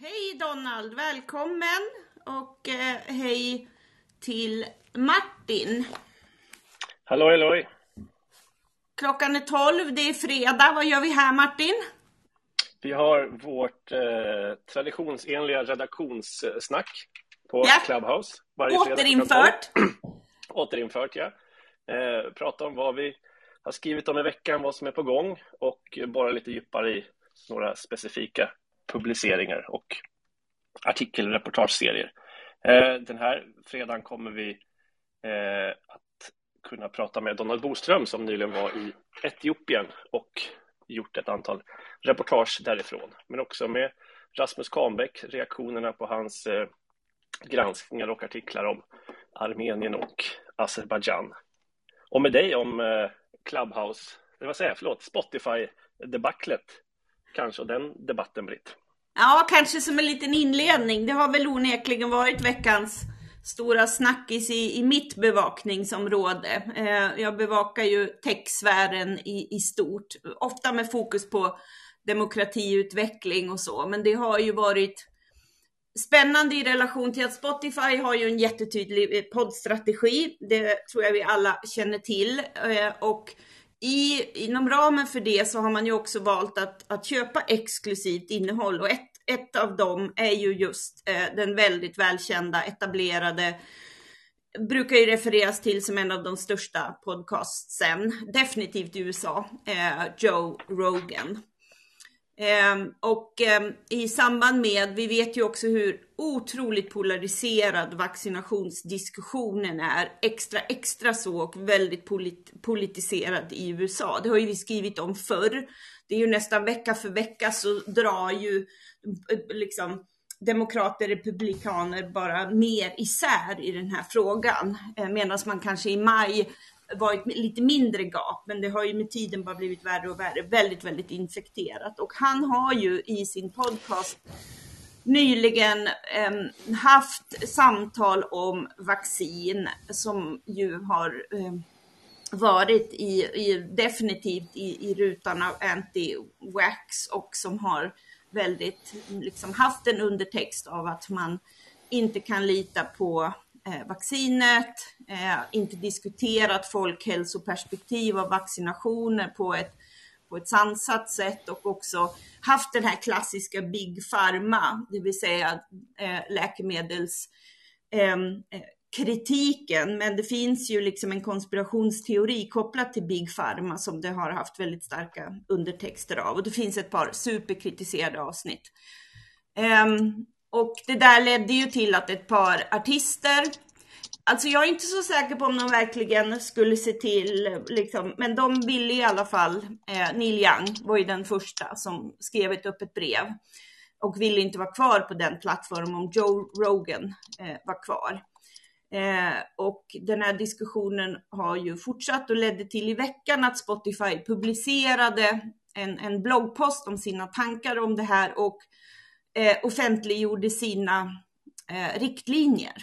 Hej Donald, välkommen och eh, hej till Martin. Hallå, hallå. Klockan är 12, det är fredag. Vad gör vi här Martin? Vi har vårt eh, traditionsenliga redaktionssnack på Ja. Clubhouse. Varje Återinfört. 12. Återinfört, ja. Eh, prata om vad vi har skrivit om i veckan, vad som är på gång och bara lite djupare i några specifika publiceringar och artikelreportageserier. Eh, den här fredagen kommer vi eh, att kunna prata med Donald Boström som nyligen var i Etiopien och gjort ett antal reportage därifrån. Men också med Rasmus Kahnbäck, reaktionerna på hans eh, granskningar och artiklar om Armenien och Azerbajdzjan. Och med dig om Clubhouse, vad säger jag, förlåt, Spotify-debaclet kanske, och den debatten Britt. Ja, kanske som en liten inledning. Det har väl onekligen varit veckans stora snackis i, i mitt bevakningsområde. Eh, jag bevakar ju techsfären i, i stort, ofta med fokus på demokratiutveckling och så, men det har ju varit spännande i relation till att Spotify har ju en jättetydlig eh, poddstrategi. Det tror jag vi alla känner till. Eh, Och i, inom ramen för det så har man ju också valt att, att köpa exklusivt innehåll och ett, ett av dem är ju just eh, den väldigt välkända, etablerade, brukar ju refereras till som en av de största podcastsen, definitivt i USA, eh, Joe Rogan. Ehm, och ehm, i samband med, vi vet ju också hur otroligt polariserad vaccinationsdiskussionen är, extra extra så och väldigt polit politiserad i USA. Det har ju vi skrivit om förr. Det är ju nästan vecka för vecka så drar ju eh, liksom demokrater, republikaner bara mer isär i den här frågan. Eh, Medan man kanske i maj varit lite mindre gap, men det har ju med tiden bara blivit värre och värre. Väldigt, väldigt infekterat. Och han har ju i sin podcast nyligen eh, haft samtal om vaccin som ju har eh, varit i, i, definitivt i, i rutan av anti-wax och som har väldigt liksom haft en undertext av att man inte kan lita på Eh, vaccinet, eh, inte diskuterat folkhälsoperspektiv av vaccinationer på ett, på ett sansat sätt och också haft den här klassiska Big Pharma, det vill säga läkemedelskritiken, läkemedels ehm, kritiken, men det finns ju liksom en konspirationsteori kopplat till Big Pharma som det har haft väldigt starka undertexter av och det finns ett par superkritiserade avsnitt. Um, och det där ledde ju till att ett par artister, alltså jag är inte så säker på om de verkligen skulle se till, liksom, men de ville i alla fall, eh, Neil Young var ju den första som skrev ett öppet brev och ville inte vara kvar på den plattformen om Joe Rogan eh, var kvar. Eh, och den här diskussionen har ju fortsatt och ledde till i veckan att Spotify publicerade en, en bloggpost om sina tankar om det här och eh, offentliggjorde sina eh, riktlinjer.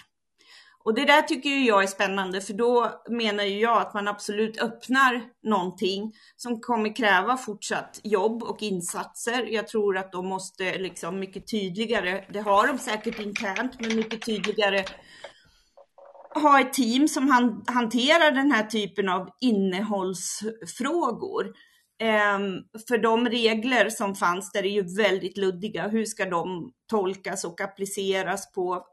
Och det där tycker jag är spännande för då menar jag att man absolut öppnar någonting som kommer kräva fortsatt jobb och insatser. Jag tror att de måste liksom mycket tydligare, det har de säkert internt, men mycket tydligare ha ett team som hanterar den här typen av innehållsfrågor. Ehm, för de regler som fanns där är ju väldigt luddiga. Hur ska de tolkas och appliceras på?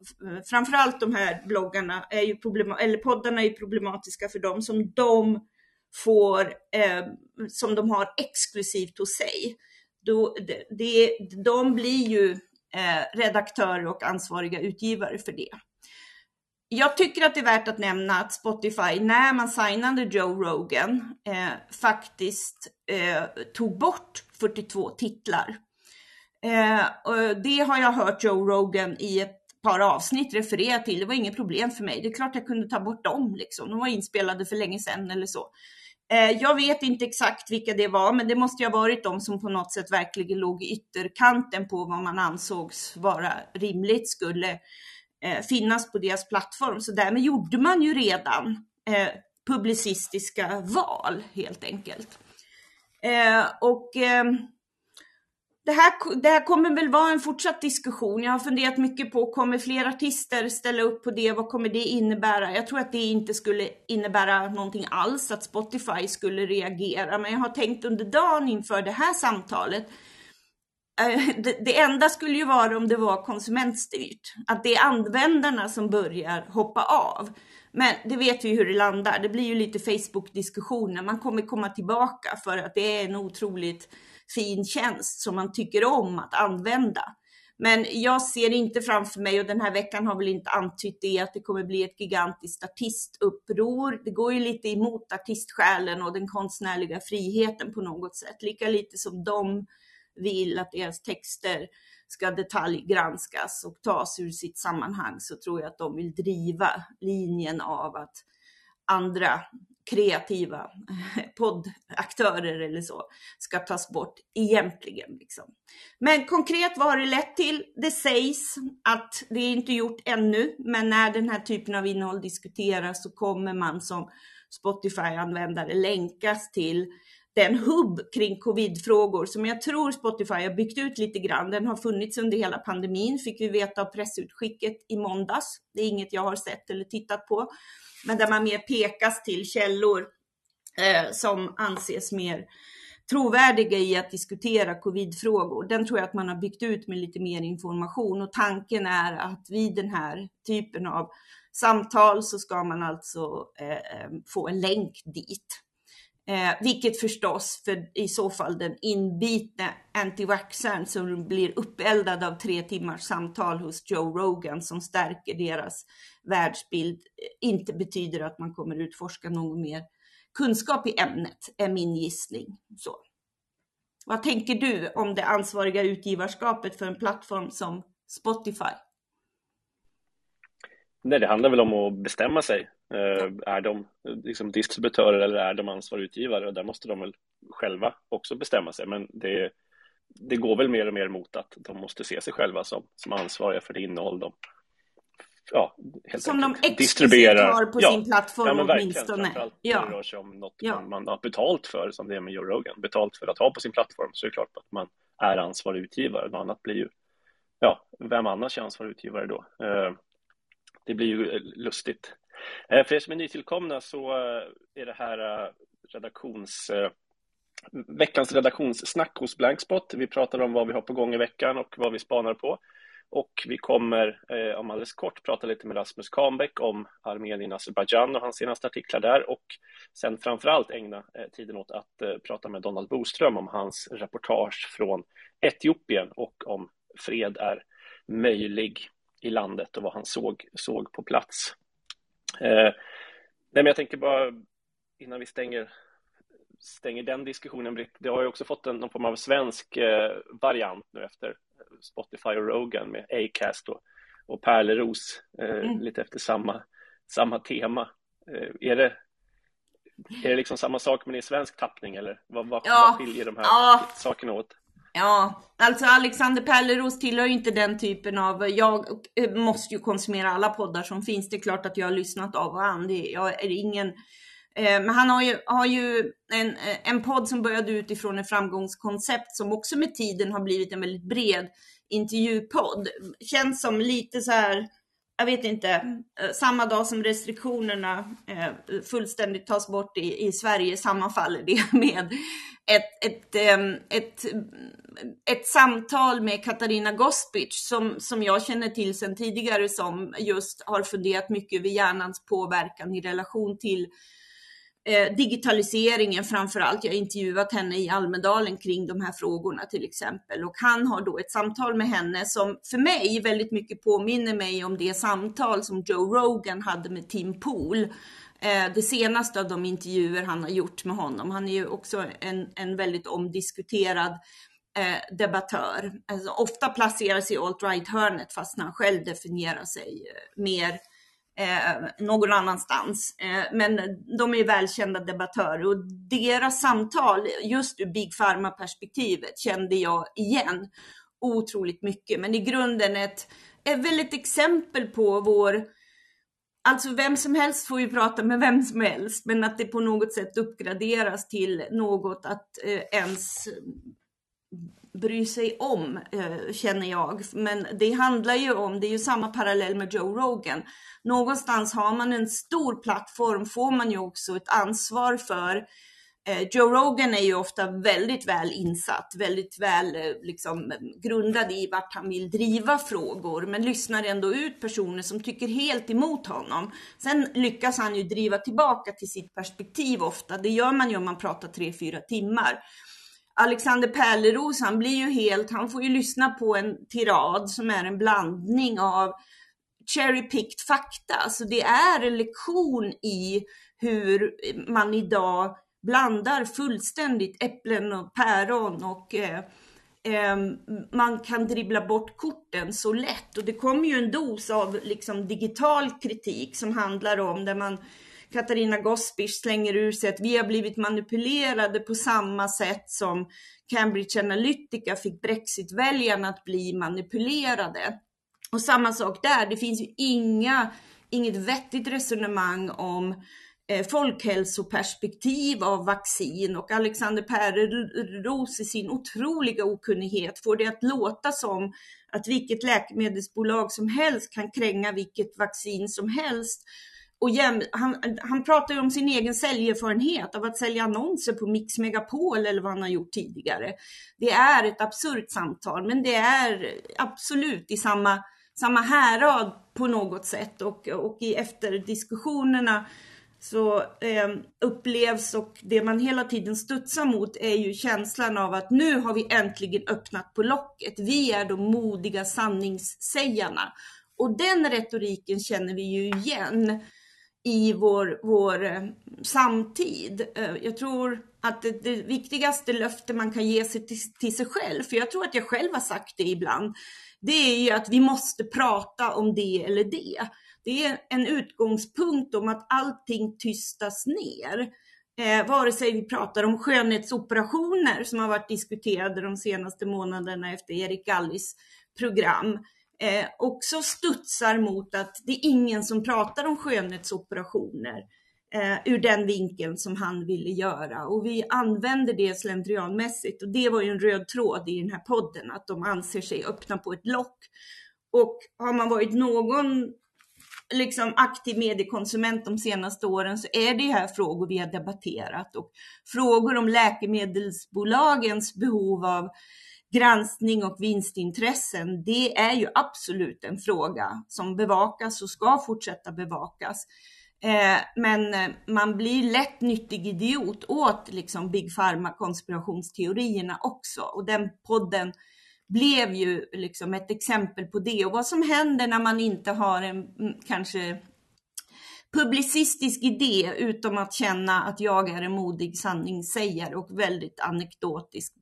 Framförallt de här bloggarna är ju problem, eller poddarna är ju problematiska för dem som de får, ehm, som de har exklusivt hos sig. Då, det, de blir ju eh, redaktörer och ansvariga utgivare för det. Jag tycker att det är värt att nämna att Spotify, när man signade Joe Rogan, eh, faktiskt eh, tog bort 42 titlar. Eh, och det har jag hört Joe Rogan i ett par avsnitt referera till. Det var inget problem för mig. Det är klart jag kunde ta bort dem. Liksom. De var inspelade för länge sedan eller så. Eh, jag vet inte exakt vilka det var, men det måste ju ha varit de som på något sätt verkligen låg i ytterkanten på vad man ansågs vara rimligt skulle Eh, finnas på deras plattform. Så därmed gjorde man ju redan eh, publicistiska val helt enkelt. Eh, och eh, det här, det här kommer väl vara en fortsatt diskussion. Jag har funderat mycket på, kommer fler artister ställa upp på det? Vad kommer det innebära? Jag tror att det inte skulle innebära någonting alls, att Spotify skulle reagera. Men jag har tänkt under dagen inför det här samtalet, eh, Eh, det, enda skulle ju vara om det var konsumentstyrt. Att det är användarna som börjar hoppa av. Men det vet vi hur det landar. Det blir ju lite Facebook-diskussioner. Man kommer komma tillbaka för att det är en otroligt fin tjänst som man tycker om att använda. Men jag ser inte framför mig, och den här veckan har väl inte antytt det, att det kommer bli ett gigantiskt artistuppror. Det går ju lite emot artistsjälen och den konstnärliga friheten på något sätt. Lika lite som de vill att deras texter ska detaljgranskas och tas ur sitt sammanhang så tror jag att de vill driva linjen av att andra kreativa poddaktörer eller så ska tas bort egentligen. Liksom. Men konkret vad har det lett till? Det sägs att det är inte gjort ännu, men när den här typen av innehåll diskuteras så kommer man som Spotify-användare länkas till den hubb kring covidfrågor som jag tror Spotify har byggt ut lite grann. Den har funnits under hela pandemin, fick vi veta av pressutskicket i måndags. Det är inget jag har sett eller tittat på men där man mer pekas till källor eh, som anses mer trovärdiga i att diskutera covidfrågor. Den tror jag att man har byggt ut med lite mer information och tanken är att vid den här typen av samtal så ska man alltså eh, eh få en länk dit. Eh, vilket förstås för i så fall den inbitne antivaxxern som blir uppeldad av tre timmars samtal hos Joe Rogan som stärker deras världsbild eh, inte betyder att man kommer utforska någon mer kunskap i ämnet, är min gissning. Så. Vad tänker du om det ansvariga utgivarskapet för en plattform som Spotify? Nej, det handlar väl om att bestämma sig. Eh, är de liksom distributörer eller är de ansvarig utgivare? Och där måste de väl själva också bestämma sig. Men det, det går väl mer och mer mot att de måste se sig själva som, som ansvariga för det innehåll de ja, helt Som de explicit har på ja, sin plattform ja, åtminstone. Framförallt ja. det rör sig om något ja. man, man har betalt för, som det är med Joe Rogan. Betalt för att ha på sin plattform, så är det klart att man är ansvarig utgivare. Något annat blir ju, ja, vem annars är ansvarig utgivare då? Eh, det blir ju lustigt. Eh, för er som är nytillkomna så eh, är det här eh, redaktions veckans redaktionssnack hos Blankspot. Vi pratar om vad vi har på gång i veckan och vad vi spanar på. Och vi kommer eh, om alldeles kort prata lite med Rasmus Kahnbäck om Armenien, Azerbajdzjan och hans senaste artiklar där och sen framförallt ägna eh, tiden åt att eh, prata med Donald Boström om hans reportage från Etiopien och om fred är möjlig i landet och vad han såg, såg på plats. Eh, nej, men jag tänker bara innan vi stänger stänger den diskussionen, Britt, det har ju också fått en, någon form av svensk eh, variant nu efter Spotify och Rogan med Acast och, och Pärleros, eh, mm. lite efter samma, samma tema. Eh, är, det, är det liksom samma sak men i svensk tappning eller vad, vad, ja. vad skiljer de här ja. sakerna åt? Ja, alltså Alexander Pärleros tillhör ju inte den typen av, jag eh, måste ju konsumera alla poddar som finns, det är klart att jag har lyssnat av och an, jag är ingen eh, men han har ju, har ju en, eh, en podd som började utifrån ett framgångskoncept som också med tiden har blivit en väldigt bred intervjupodd. Känns som lite så här, jag vet inte, eh, samma dag som restriktionerna eh, fullständigt tas bort i, i Sverige sammanfaller det med ett, ett, ett, ett samtal med Katarina Gospic som, som jag känner till sedan tidigare som just har funderat mycket över hjärnans påverkan i relation till eh, digitaliseringen framför allt. Jag har intervjuat henne i Almedalen kring de här frågorna till exempel och han har då ett samtal med henne som för mig väldigt mycket påminner mig om det samtal som Joe Rogan hade med Tim Pool. Eh, det senaste av de intervjuer han har gjort med honom. Han är ju också en, en väldigt omdiskuterad eh, debattör. Alltså, ofta placerar sig i alt-right-hörnet fast han själv definierar sig eh, mer eh, någon annanstans. Eh, men de är välkända debattörer och deras samtal, just ur Big Pharma-perspektivet, kände jag igen otroligt mycket. Men i grunden ett, är väl ett exempel på vår Alltså vem som helst får ju prata med vem som helst, men att det på något sätt uppgraderas till något att eh, ens bry sig om, eh, känner jag. Men det handlar ju om, det är ju samma parallell med Joe Rogan. Någonstans har man en stor plattform får man ju också ett ansvar för eh, Joe Rogan är ju ofta väldigt väl insatt, väldigt väl eh, liksom, grundad i vart han vill driva frågor, men lyssnar ändå ut personer som tycker helt emot honom. Sen lyckas han ju driva tillbaka till sitt perspektiv ofta. Det gör man ju om man pratar tre, fyra timmar. Alexander Pärleros, han blir ju helt, han får ju lyssna på en tirad som är en blandning av cherry-picked fakta. Så det är en lektion i hur man idag blandar fullständigt äpplen och päron och eh, eh, man kan dribbla bort korten så lätt. Och det kommer ju en dos av liksom digital kritik som handlar om där man Katarina Gospic slänger ur sig att vi har blivit manipulerade på samma sätt som Cambridge Analytica fick Brexit-väljarna att bli manipulerade. Och samma sak där, det finns ju inga, inget vettigt resonemang om Eh, folkhälsoperspektiv av vaccin och Alexander Pärleros i sin otroliga okunnighet får det att låta som att vilket läkemedelsbolag som helst kan kränga vilket vaccin som helst. Och jäm, han, han pratar ju om sin egen säljerfarenhet av att sälja annonser på Mix Megapol eller vad han har gjort tidigare. Det är ett absurt samtal, men det är absolut i samma, samma härad på något sätt och, och i efterdiskussionerna så eh, upplevs och det man hela tiden studsar mot är ju känslan av att nu har vi äntligen öppnat på locket. Vi är de modiga sanningssägarna. Och den retoriken känner vi ju igen i vår, vår eh, samtid. Eh, jag tror att det, det, viktigaste löfte man kan ge sig till, till sig själv, för jag tror att jag själv har sagt det ibland, det är ju att vi måste prata om det eller det det är en utgångspunkt om att allting tystas ner. Eh, vare sig vi pratar om skönhetsoperationer som har varit diskuterade de senaste månaderna efter Erik Gallis program, eh, också studsar mot att det är ingen som pratar om skönhetsoperationer eh, ur den vinkeln som han ville göra. Och vi använder det slentrianmässigt och det var ju en röd tråd i den här podden, att de anser sig öppna på ett lock. Och har man varit någon liksom aktiv mediekonsument de senaste åren så är det här frågor vi har debatterat och frågor om läkemedelsbolagens behov av granskning och vinstintressen, det är ju absolut en fråga som bevakas och ska fortsätta bevakas. Eh, men eh, man blir lätt nyttig idiot åt liksom Big Pharma konspirationsteorierna också och den podden blev ju liksom ett exempel på det och vad som händer när man inte har en mm, kanske publicistisk idé utom att känna att jag är en modig sanningssägare och väldigt anekdotisk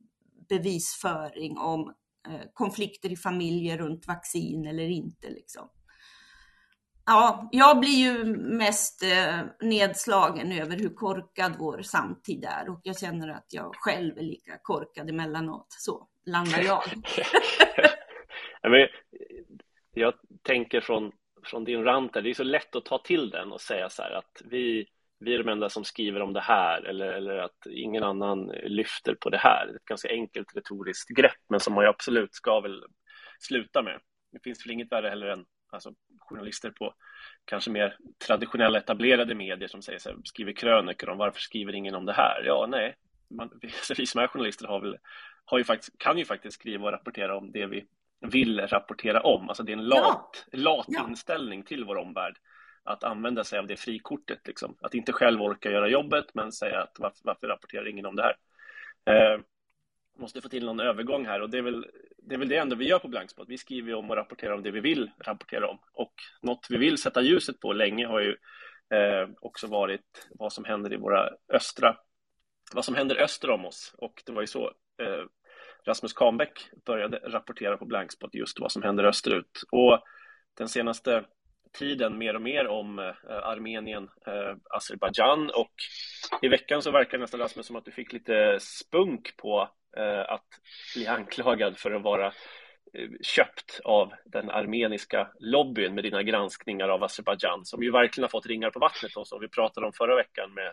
bevisföring om eh, konflikter i familjer runt vaccin eller inte. Liksom. Ja, jag blir ju mest eh, nedslagen över hur korkad vår samtid är och jag känner att jag själv är lika korkad emellanåt. Så landar jag. jag tänker från, från din rant det är så lätt att ta till den och säga så här att vi, vi är de enda som skriver om det här eller, eller att ingen annan lyfter på det här. Ett ganska enkelt retoriskt grepp, men som man ju absolut ska väl sluta med. Det finns väl inget värre heller än alltså, journalister på kanske mer traditionella etablerade medier som säger så här, skriver krönikor om varför skriver ingen om det här? Ja, nej, man, vi som är journalister har väl, har ju faktiskt, kan ju faktiskt skriva och rapportera om det vi vill rapportera om. Alltså det är en lat, ja. lat ja. inställning till vår omvärld att använda sig av det frikortet. Liksom. Att inte själv orka göra jobbet men säga att varför, varför rapporterar ingen om det här? Eh, måste få till någon övergång här och det är väl det, är väl det enda vi gör på Blankspot. Vi skriver om och rapporterar om det vi vill rapportera om och något vi vill sätta ljuset på länge har ju eh, också varit vad som händer i våra östra vad som händer öster om oss och det var ju så eh, Rasmus Kahnbäck började rapportera på Blankspot just vad som händer österut och den senaste tiden mer och mer om eh, Armenien, eh, Azerbajdzjan. Och i veckan så verkar det nästan Rasmus som att du fick lite spunk på eh, att bli anklagad för att vara eh, köpt av den armeniska lobbyn med dina granskningar av Azerbajdzjan som ju verkligen har fått ringar på vattnet och som vi pratade om förra veckan med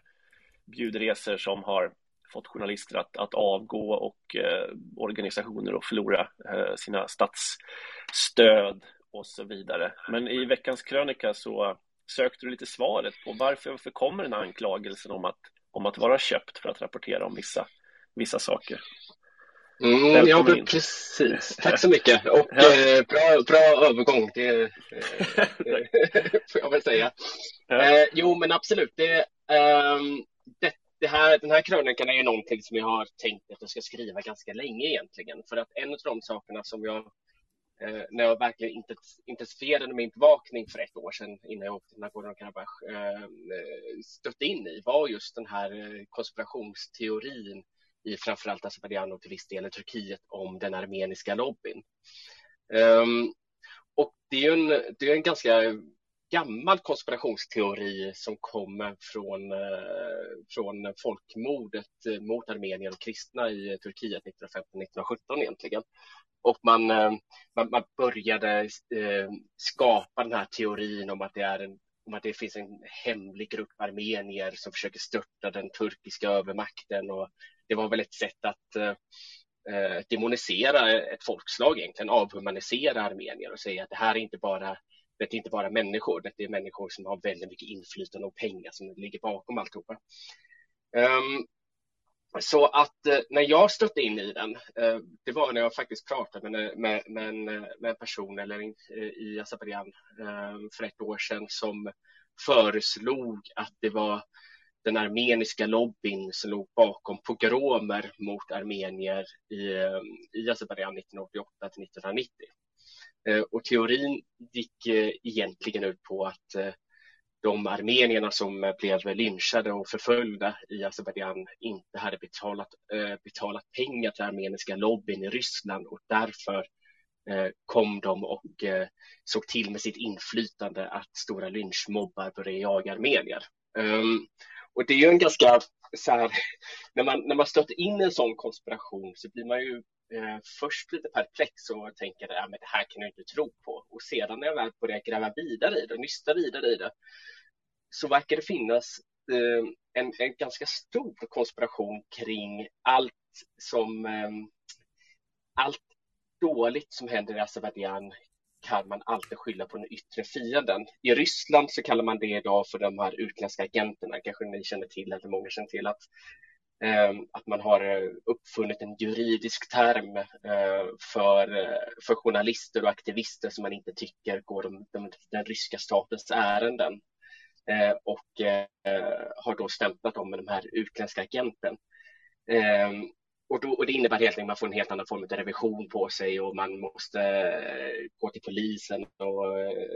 bjudresor som har fått journalister att, att avgå och eh, organisationer att förlora eh, sina statsstöd och så vidare. Men i veckans krönika så sökte du lite svaret på varför, varför kommer den anklagelsen om att, om att vara köpt för att rapportera om vissa, vissa saker? Mm, ja, precis. Tack så mycket. Och ja. eh, bra, bra övergång, det, eh, får jag väl säga. Ja. Eh, jo, men absolut. Det, eh, det, det, här, den här krönikan är ju någonting som jag har tänkt att jag ska skriva ganska länge egentligen. För att en av de sakerna som jag, eh, när jag verkligen intensifierade min bevakning för ett år sedan innan jag åkte till Nagorno-Karabach, eh, stötte in i var just den här eh, konspirationsteorin i framförallt Azerbajdzjan och till viss del i Turkiet om den armeniska lobbyn. Um, och det är en, det är en ganska gammal konspirationsteori som kommer från, eh, från folkmordet eh, mot armenier och kristna i Turkiet 1915-1917 egentligen. Och man, eh, man, man, började eh, skapa den här teorin om att det är en om att det finns en hemlig grupp armenier som försöker störta den turkiska övermakten och det var väl ett sätt att eh, eh, demonisera ett folkslag egentligen, avhumanisera armenier och säga att det här är inte bara det är inte bara människor, det är människor som har väldigt mycket inflytande och pengar som ligger bakom alltihopa. Um, så att eh, när jag stötte in i den, eh, det var när jag faktiskt pratade med, med, med, en, eh, med en person eller in, i Azerbajdzjan för ett år sedan som föreslog att det var den armeniska lobbyn som låg bakom pogromer mot armenier i, i Azerbajdzjan 1988 till 1990. Och teorin gick egentligen ut på att de armenierna som eh, blev lynchade och förföljda i Azerbajdzjan inte hade betalat, eh, betalat pengar till armeniska lobbyn i Ryssland och därför eh, kom de och såg till med sitt inflytande att stora lynchmobbar började jaga armenier. Ehm, och det är ju en ganska så här, när man, när man stöter in en sån konspiration så blir man ju eh, först lite perplex och tänker att ja, det här kan jag inte tro på. Och sedan när jag väl börjar gräva vidare i det, nysta vidare i det, så verkar det finnas eh, en, en ganska stor konspiration kring allt som eh, allt dåligt som händer i Azerbajdzjan kan man alltid skylla på den yttre fienden. I Ryssland så kallar man det idag för de här utländska agenterna. Kanske ni känner till, eller många känner till, att, Ehm, att man har eh, uppfunnit en juridisk term eh, för, eh, för journalister och aktivister som man inte tycker går de, de, den ryska statens ärenden ehm, och har då stämplat dem med de här utländska agenten. Ehm, och, då, och, det innebär helt enkelt att man får en helt annan form av revision på sig och man måste eh, gå till polisen och eh,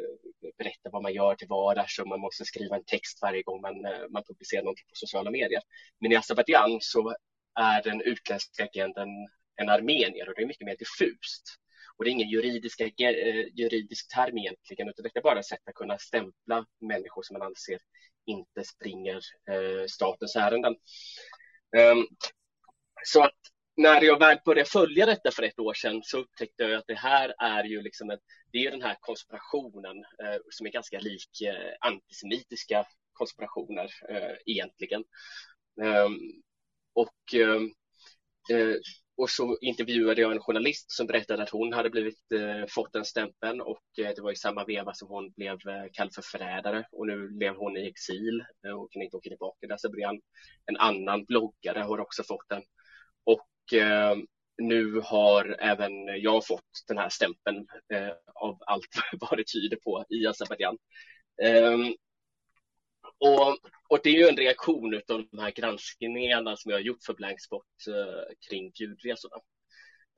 berätta vad man gör till vardags och man måste skriva en text varje gång man, eh, man publicerar någonting på sociala medier. Men i Azerbajdzjan så är den utländska agenten en armenier och det är mycket mer diffust. Och det är ingen juridisk, juridisk term egentligen, utan det är bara ett sätt att kunna stämpla människor som man anser inte springer eh, statens ärenden. Um, så att när jag väl började följa detta för ett år sedan så upptäckte jag att det här är ju liksom en, det är den här konspirationen eh, som är ganska lik eh, antisemitiska konspirationer eh, egentligen. Ehm, och, ehm, eh, och så intervjuade jag en journalist som berättade att hon hade blivit, eh, fått den stämpeln och eh, det var i samma veva som hon blev eh, kallad för förrädare och nu lever hon i exil eh, och kan inte åka tillbaka till Azerbajdzjan. En annan bloggare har också fått den och eh, nu har även jag fått den här stämpeln eh, av allt vad det tyder på i Azerbajdzjan. Eh, och, och, det är ju en reaktion av de här granskningarna som jag har gjort för Blankspot eh, kring bjudresorna.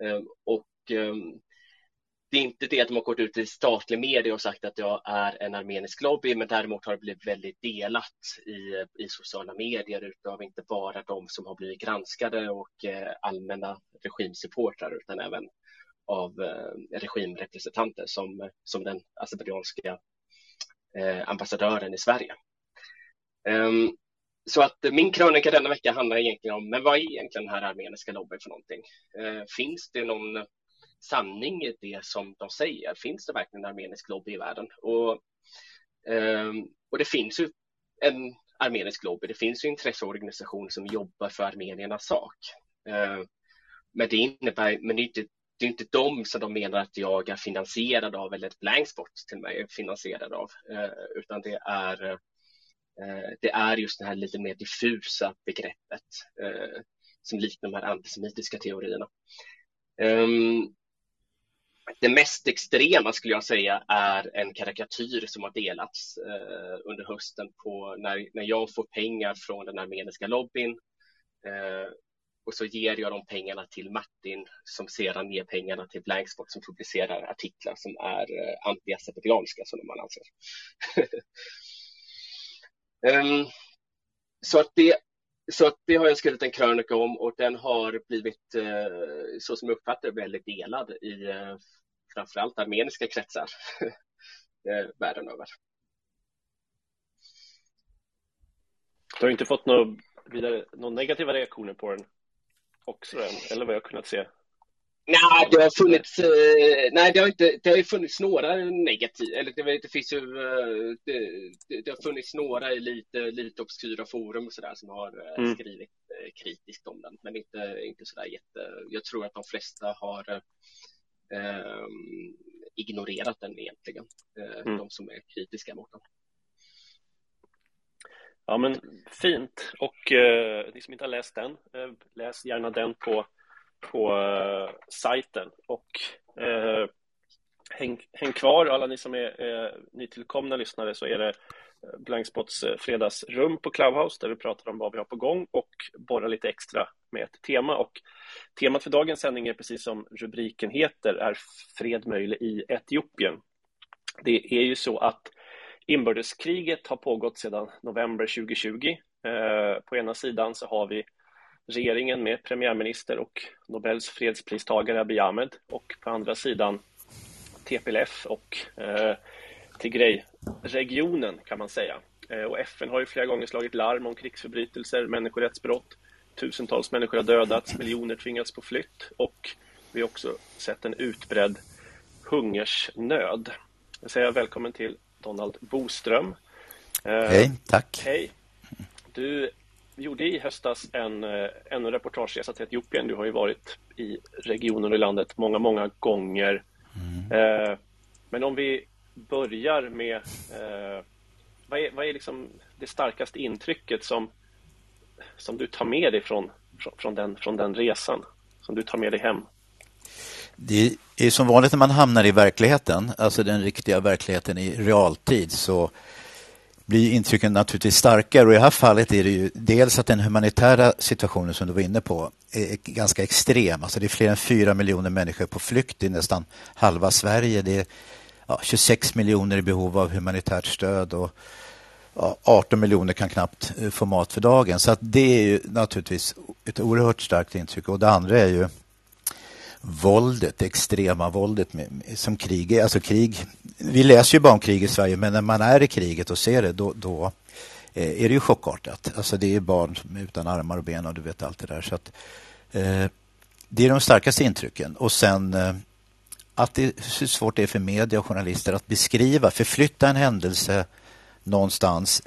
Ehm, och ehm, det är inte det att de har gått ut i statlig media och sagt att jag är en armenisk lobby, men däremot har det blivit väldigt delat i, i sociala medier utav inte bara de som har blivit granskade och eh, allmänna regimsupportrar, utan även av eh, regimrepresentanter som, som den azerbajdzjanska eh, ambassadören i Sverige. Um, så att min krönika denna vecka handlar egentligen om, men vad är egentligen den här armeniska lobbyn för någonting? Uh, finns det någon sanning i det som de säger? Finns det verkligen en armenisk lobby i världen? Och, eh, och det finns ju en armenisk lobby. Det finns ju intresseorganisationer som jobbar för armeniernas sak. Ehm, men det innebär, men det är inte det är inte de som de menar att jag är finansierad av eller ett Blanksport till mig är finansierad av, ehm, utan det är eh, det är just det här lite mer diffusa begreppet eh, som liknar de här antisemitiska teorierna. Um, det mest extrema skulle jag säga är en karikatyr som har delats eh, under hösten på när, när jag får pengar från den armeniska lobbyn eh, och så ger jag de pengarna till Martin som sedan ger pengarna till Blankspot som publicerar artiklar som är eh, antiazerbajdzjanska som man anser. um, så att det så att det har jag skrivit en krönika om och den har blivit, eh, så som jag uppfattar det, väldigt delad i eh, framförallt armeniska kretsar världen över. Du har inte fått några, vidare, några negativa reaktioner på den också än, eller vad jag kunnat se? Nej, det har funnits, eh, nej, det har inte, det har ju funnits några negativa, eller det, det finns ju, eh, det, det, har funnits några i lite, lite obskyra forum och sådär som har eh, mm. skrivit kritiskt om den, men inte, inte sådär jätte, jag tror att de flesta har eh, ignorerat den egentligen, mm. de som är kritiska mot den. Ja, men fint. Och eh, ni som inte har läst den, eh, läs gärna den på på uh, sajten och uh, häng, häng kvar alla ni som är uh, nytillkomna lyssnare så är det Blankspots fredagsrum på Clubhouse där vi pratar om vad vi har på gång och borrar lite extra med ett tema och temat för dagens sändning är precis som rubriken heter är fred möjlig i Etiopien. Det är ju så att inbördeskriget har pågått sedan november 2020. På ena sidan så har vi regeringen med premiärminister och Nobels fredspristagare Abiy Ahmed och på andra sidan TPLF och eh, Tigray-regionen kan man säga. Eh, och FN har ju flera gånger slagit larm om krigsförbrytelser, människorättsbrott. Tusentals människor har dödats, miljoner tvingats på flytt och vi har också sett en utbredd hungersnöd. Jag säger välkommen till Donald Boström. Eh, hej, tack. Hej. Du gjorde i höstas en, eh, en reportageresa till Etiopien. Du har ju varit i regionen och i landet många, många gånger. Mm. Eh, men om vi börjar med eh, vad är, vad är liksom det starkaste intrycket som, som du tar med dig från, från, från, den, från den resan? Som du tar med dig hem? Det är som vanligt när man hamnar i verkligheten, alltså den riktiga verkligheten i realtid, så blir intrycken naturligtvis starkare och i det här fallet är det ju dels att den humanitära situationen som du var inne på är ganska extrem. Alltså det är fler än fyra miljoner människor på flykt i nästan halva Sverige. Det är ja, 26 miljoner i behov av humanitärt stöd och ja, 18 miljoner kan knappt eh, få mat för dagen. Så att det är ju naturligtvis ett oerhört starkt intryck. Och det andra är ju våldet, det extrema våldet med, som krig är. Alltså krig, vi läser ju bara om krig i Sverige men när man är i kriget och ser det då, då eh, är det ju chockartat. Alltså det är barn utan armar och ben och du vet allt det där. Så att, eh, det är de starkaste intrycken. Och sen eh, att det, hur svårt det är för media och journalister att beskriva, förflytta en händelse någonstans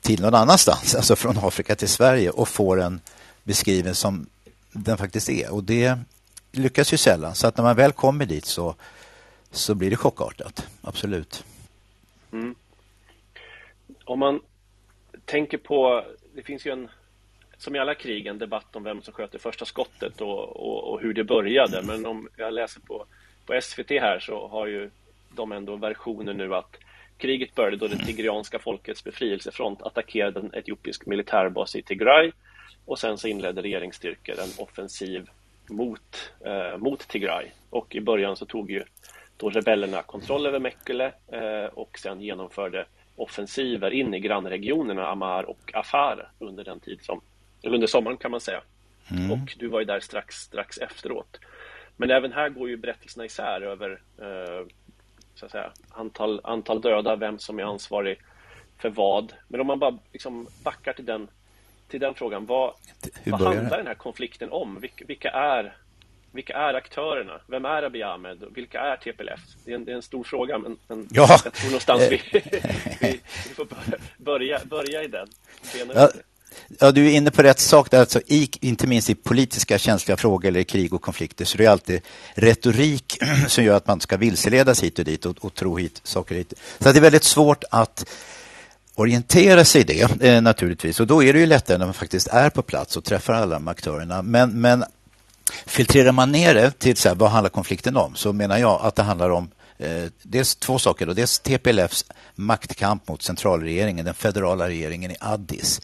till någon annanstans, alltså från Afrika till Sverige och få den beskriven som den faktiskt är. Och det lyckas ju sällan. Så att när man väl kommer dit så, så blir det chockartat. Absolut. Mm. Om man tänker på, det finns ju en, som i alla krig, en debatt om vem som sköt det första skottet och, och, och, hur det började. Men om jag läser på, på SVT här så har ju de ändå versioner nu att kriget började då det tigrianska folkets befrielsefront attackerade en etiopisk militärbas i Tigray och sen så inledde regeringsstyrkor en offensiv mot, eh, mot Tigray. Och i början så tog ju då rebellerna kontroll över Mekele eh, och sen genomförde offensiver in i grannregionerna Amar och Afar under den tid som, under sommaren kan man säga. Mm. Och du var ju där strax, strax efteråt. Men även här går ju berättelserna isär över eh, så att säga, antal, antal döda, vem som är ansvarig för vad. Men om man bara liksom backar till den till den frågan. Vad, vad handlar den här konflikten om? Vilka, vilka, är, vilka är aktörerna? Vem är Abiy Ahmed? Vilka är TPLF? Det är en, det är en stor fråga, men, men ja. jag tror någonstans vi, vi, vi får börja, börja i den. Ja, ja, du är inne på rätt sak där. Alltså, i, inte minst i politiska känsliga frågor eller krig och konflikter så det är alltid retorik som gör att man ska vilseledas hit och dit och, och tro hit saker hit. Så det är väldigt svårt att orientera sig i det eh, naturligtvis. Och då är det ju lättare när man faktiskt är på plats och träffar alla de aktörerna. Men, men filtrerar man ner det till så här, vad handlar konflikten om så menar jag att det handlar om eh, dels två saker. Då. Dels TPLFs maktkamp mot centralregeringen, den federala regeringen i Addis.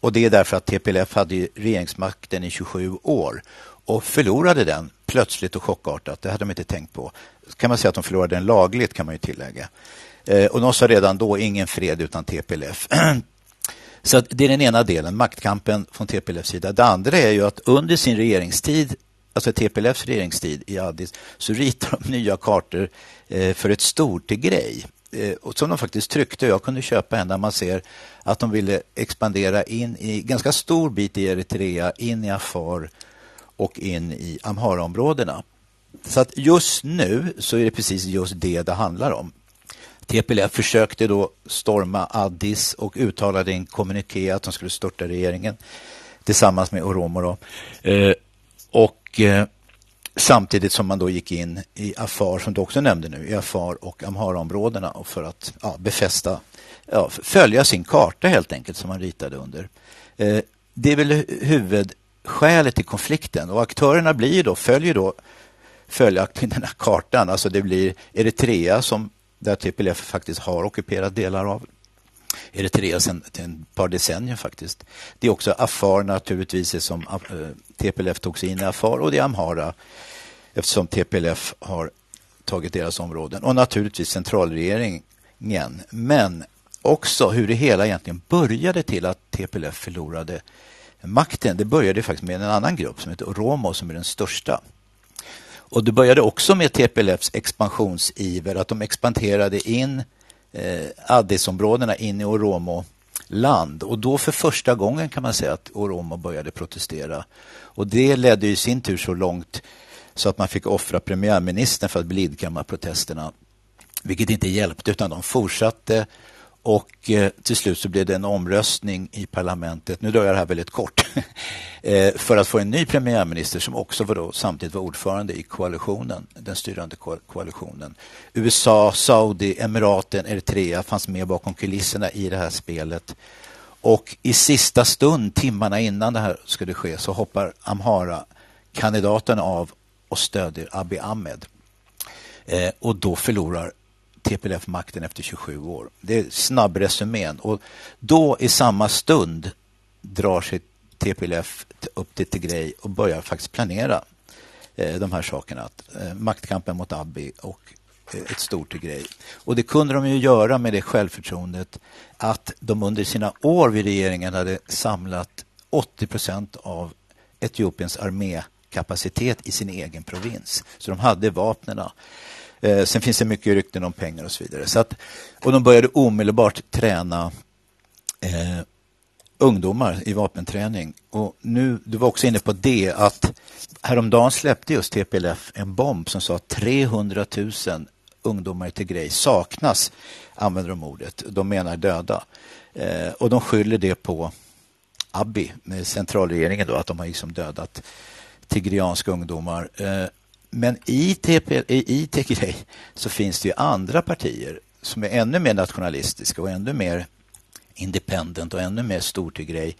Och det är därför att TPLF hade regeringsmakten i 27 år och förlorade den plötsligt och chockartat. Det hade de inte tänkt på. kan man säga att de förlorade den lagligt kan man ju tillägga. Eh, och de sa redan då ingen fred utan TPLF. Så det är den ena delen, maktkampen från TPLFs sida. Det andra är ju att under sin regeringstid, alltså TPLFs regeringstid i Addis, så ritar de nya kartor eh, för ett stort grej eh, som de faktiskt tryckte. Jag kunde köpa en där man ser att de ville expandera in i ganska stor bit i Eritrea, in i Afar och in i Amhara-områdena. Så att just nu så är det precis just det det handlar om. TPLF försökte då storma Addis och uttalade i en kommuniké att de skulle störta regeringen tillsammans med Oromo. Då. Eh, och eh, samtidigt som man då gick in i Afar, som du också nämnde nu, i Afar och Amhara-områdena för att ja, befästa, ja, följa sin karta helt enkelt som man ritade under. Eh, det är väl huvudskälet till konflikten och aktörerna blir då, följer då följaktligen den här kartan. Alltså det blir Eritrea som där TPLF faktiskt har ockuperat delar av Eritrea sedan ett par decennier faktiskt. Det är också Afar naturligtvis som eh, TPLF tog sig in i Afar och det är Amhara eftersom TPLF har tagit deras områden och naturligtvis centralregeringen. Men också hur det hela egentligen började till att TPLF förlorade makten. Det började faktiskt med en annan grupp som heter Oromo som är den största. Och det började också med TPLFs expansionsiver, att de expanderade in eh, Addisområdena in i Oromo land. Och då för första gången kan man säga att Oromo började protestera. Och det ledde i sin tur så långt så att man fick offra premiärministern för att blidkamma protesterna. Vilket inte hjälpte utan de fortsatte och eh, till slut så blev det en omröstning i parlamentet, nu drar jag det här väldigt kort, eh, för att få en ny premiärminister som också var då, samtidigt var ordförande i koalitionen, den styrande ko koalitionen. USA, Saudi, Emiraten, Eritrea fanns med bakom kulisserna i det här spelet. Och i sista stund, timmarna innan det här skulle ske, så hoppar Amhara-kandidaten av och stödjer Abiy Ahmed. Eh, och då förlorar TPLF makten efter 27 år. Det är snabbresumén. Och då i samma stund drar sig TPLF upp till Tigray och börjar faktiskt planera eh, de här sakerna. Eh, maktkampen mot Abiy och eh, ett stort Tigray. Och det kunde de ju göra med det självförtroendet att de under sina år vid regeringen hade samlat 80 procent av Etiopiens armékapacitet i sin egen provins. Så de hade vapnen. Eh, sen finns det mycket rykten om pengar och så vidare. Så att, och de började omedelbart träna eh, ungdomar i vapenträning. Och nu, du var också inne på det att häromdagen släppte just TPLF en bomb som sa att 300 000 ungdomar i Tigray saknas, använder de ordet. De menar döda. Eh, och de skyller det på Abiy, centralregeringen, då, att de har liksom dödat tigrianska ungdomar. Eh, men i, TP, i Tigray så finns det ju andra partier som är ännu mer nationalistiska och ännu mer independent och ännu mer stortigrej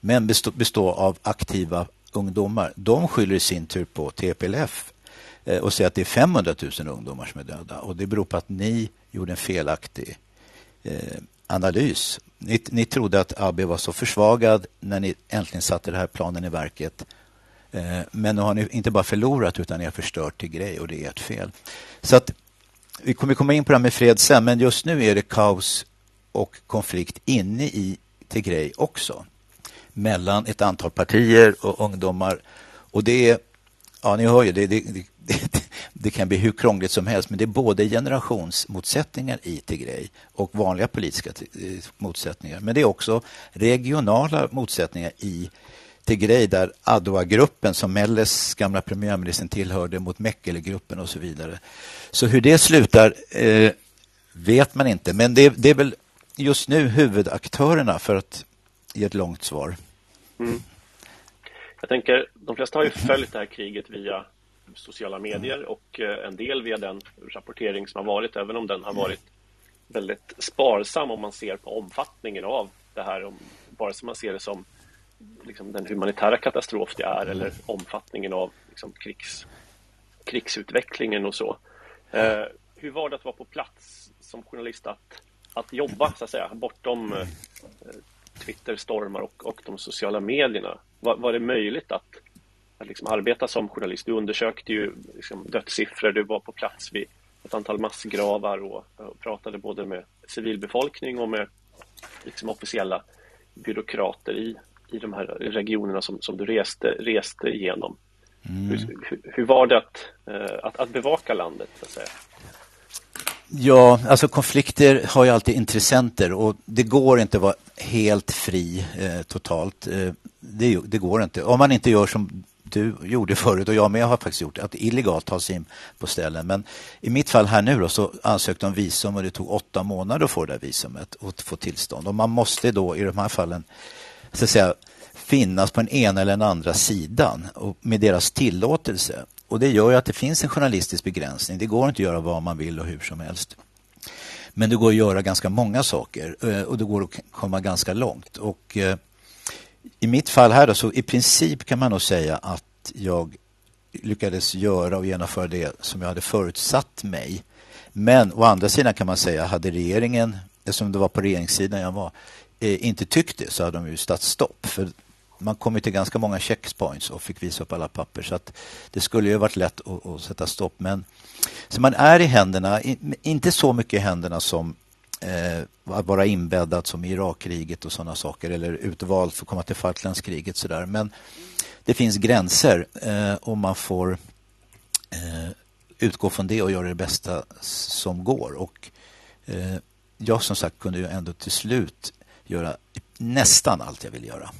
men består består av aktiva ungdomar. De skyller i sin tur på TPLF eh, och säger att det är 500 000 ungdomar som är döda. Och Det beror på att ni gjorde en felaktig eh, analys. Ni, ni trodde att AB var så försvagad när ni äntligen satte den här planen i verket Eh, Eh, men nu har ni inte bara förlorat utan ni har förstört till grej och det är ert fel. Så att vi kommer komma in på det här med fred sen, men just nu är det kaos och konflikt inne i Tigray också. Mellan ett antal partier och ungdomar. Och det är, ja ni hör ju, det, det, det, det kan bli hur krångligt som helst, men det är både generationsmotsättningar i Tigray och vanliga politiska eh, motsättningar. Men det är också regionala motsättningar i Tigray där Adwa-gruppen som Melles gamla premiärministern tillhörde mot Mekele-gruppen och så vidare. Så hur det slutar eh, vet man inte. Men det, det, är väl just nu huvudaktörerna för att ge ett långt svar. Mm. Jag tänker, de flesta har ju följt det här kriget via sociala medier och eh, en del via den rapportering som har varit, även om den har varit väldigt sparsam om man ser på omfattningen av det här, om, vare sig man ser det som liksom, den humanitära katastrof det är eller omfattningen av liksom, krigs, krigsutvecklingen och så. Eh, hur var det att vara på plats som journalist att, att jobba så att säga bortom eh, Twitterstormar och, och de sociala medierna? Var, var det möjligt att, att liksom arbeta som journalist? Du undersökte ju liksom dödssiffror, du var på plats vid ett antal massgravar och, och pratade både med civilbefolkning och med liksom officiella byråkrater i, i de här regionerna som, som du reste, reste igenom. Mm. Hur, hur, var det att, eh, att, att bevaka landet? Så att säga? Ja, alltså konflikter har ju alltid intressenter och det går inte att vara helt fri eh, totalt. Eh, det, det, går inte. Om man inte gör som du gjorde förut och jag med har faktiskt gjort, att illegalt ta sig in på ställen. Men i mitt fall här nu då, så ansökte om visum och det tog åtta månader att få det där visumet och få tillstånd. Och man måste då i de här fallen så att säga, finnas på den ena eller den andra sidan och med deras tillåtelse. Och det gör ju att det finns en journalistisk begränsning. Det går inte att göra vad man vill och hur som helst. Men det går att göra ganska många saker eh, och det går att komma ganska långt. Och eh, i mitt fall här då, så i princip kan man nog säga att jag lyckades göra och genomföra det som jag hade förutsatt mig. Men å andra sidan kan man säga, hade regeringen, eftersom det var på regeringssidan jag var, Eh, inte tyckt det så hade de ju satt stopp. För man kom till ganska många checkpoints och fick visa upp alla papper. Så att det skulle ju varit lätt att, att sätta stopp. Men så man är i händerna, inte så mycket i händerna som eh, att vara inbäddad som i Irakkriget och sådana saker eller utvald för att komma till Falklandskriget. Så där. Men det finns gränser eh, och man får eh, utgå från det och göra det bästa som går. Och eh, jag som sagt kunde ju ändå till slut göra nästan allt jag vill göra.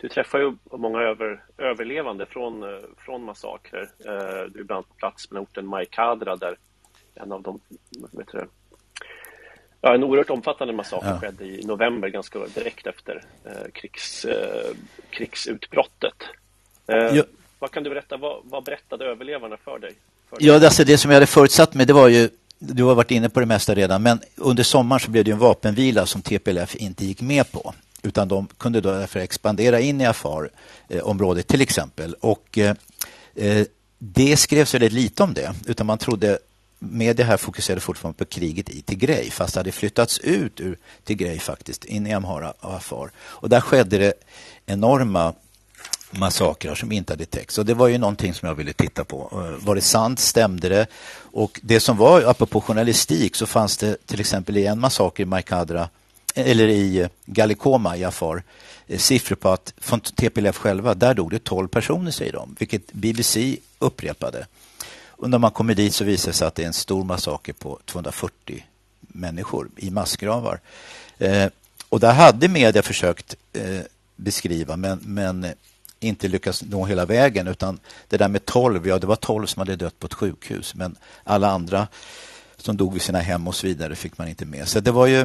Du träffar ju många över, överlevande från, eh, från massakrer. Eh, du är bland annat på plats med orten Maikadra där en av de, vet du, ja, en oerhört omfattande massaker ja. skedde i november, ganska direkt efter eh, krigs, eh, krigsutbrottet. Eh, ja. Vad kan du berätta, vad, vad berättade överlevarna för dig? För ja, alltså det som jag hade förutsatt mig, det var ju du har varit inne på det mesta redan, men under sommaren så blev det en vapenvila som TPLF inte gick med på utan de kunde då därför expandera in i Afar-området till exempel. Och eh, det skrevs väldigt lite om det, utan man trodde media här fokuserade fortfarande på kriget i Tigray fast det hade flyttats ut ur Tigray faktiskt in i Amhara och Afar. Och där skedde det enorma massakrer som inte hade täckts. Och det var ju någonting som jag ville titta på. Eh, var det sant? Stämde det? Och det som var, apropå journalistik, så fanns det till exempel i en massaker i Maikadra eh, eller i eh, Gallikoma i Afar siffror på att från TPLF själva, där dog det 12 personer säger de, vilket BBC upprepade. Och när man kommer dit så visar det sig att det är en stor massaker på 240 människor i massgravar. Eh, och där hade media försökt eh, beskriva men, men inte lyckats nå hela vägen utan det där med 12, ja det var 12 som hade dött på ett sjukhus men alla andra som dog vid sina hem och så vidare fick man inte med. Så det var ju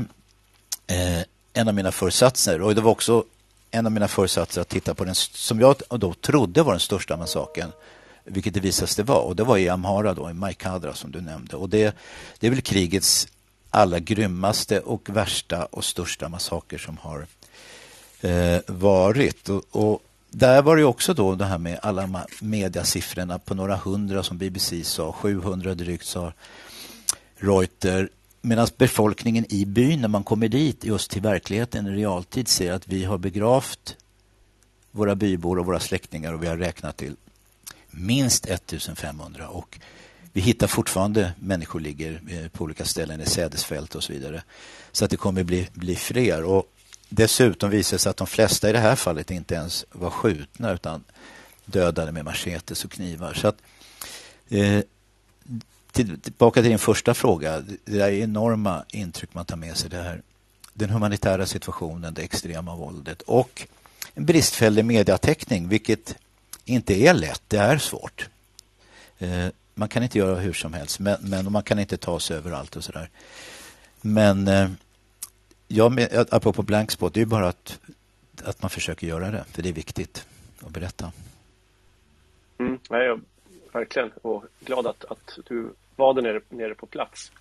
eh, en av mina föresatser. Och det var också en av mina föresatser att titta på den som jag då trodde var den största massakern vilket det visade sig vara. Och det var i Amhara, då, i Maikadra som du nämnde. Och det, det är väl krigets allra grymmaste och värsta och största massaker som har eh, varit. Och, och, där var det också då det här med alla mediasiffrorna på några hundra som BBC sa, 700 drygt sa Reuter Medan befolkningen i byn, när man kommer dit just till verkligheten i realtid, ser att vi har begravt våra bybor och våra släktingar och vi har räknat till minst 1500 och vi hittar fortfarande människor ligger eh, på olika ställen i sädesfält och så vidare. Så att det kommer bli, bli fler. Och dessutom visade det sig att de flesta i det här fallet inte ens var skjutna utan dödade med machetes och knivar. Så att, eh, tillbaka till din första fråga. Det där är enorma intryck man tar med sig. Det här den humanitära situationen, det extrema våldet och en bristfällig mediateckning, vilket inte är lätt. Det är svårt. Eh, man kan inte göra hur som helst, men, men man kan inte ta sig överallt och sådär. Men eh, jag, apropå blankspot, det är bara att, att man försöker göra det, för det är viktigt att berätta. Mm, jag, verkligen, och glad att, att du var där nere, nere på plats.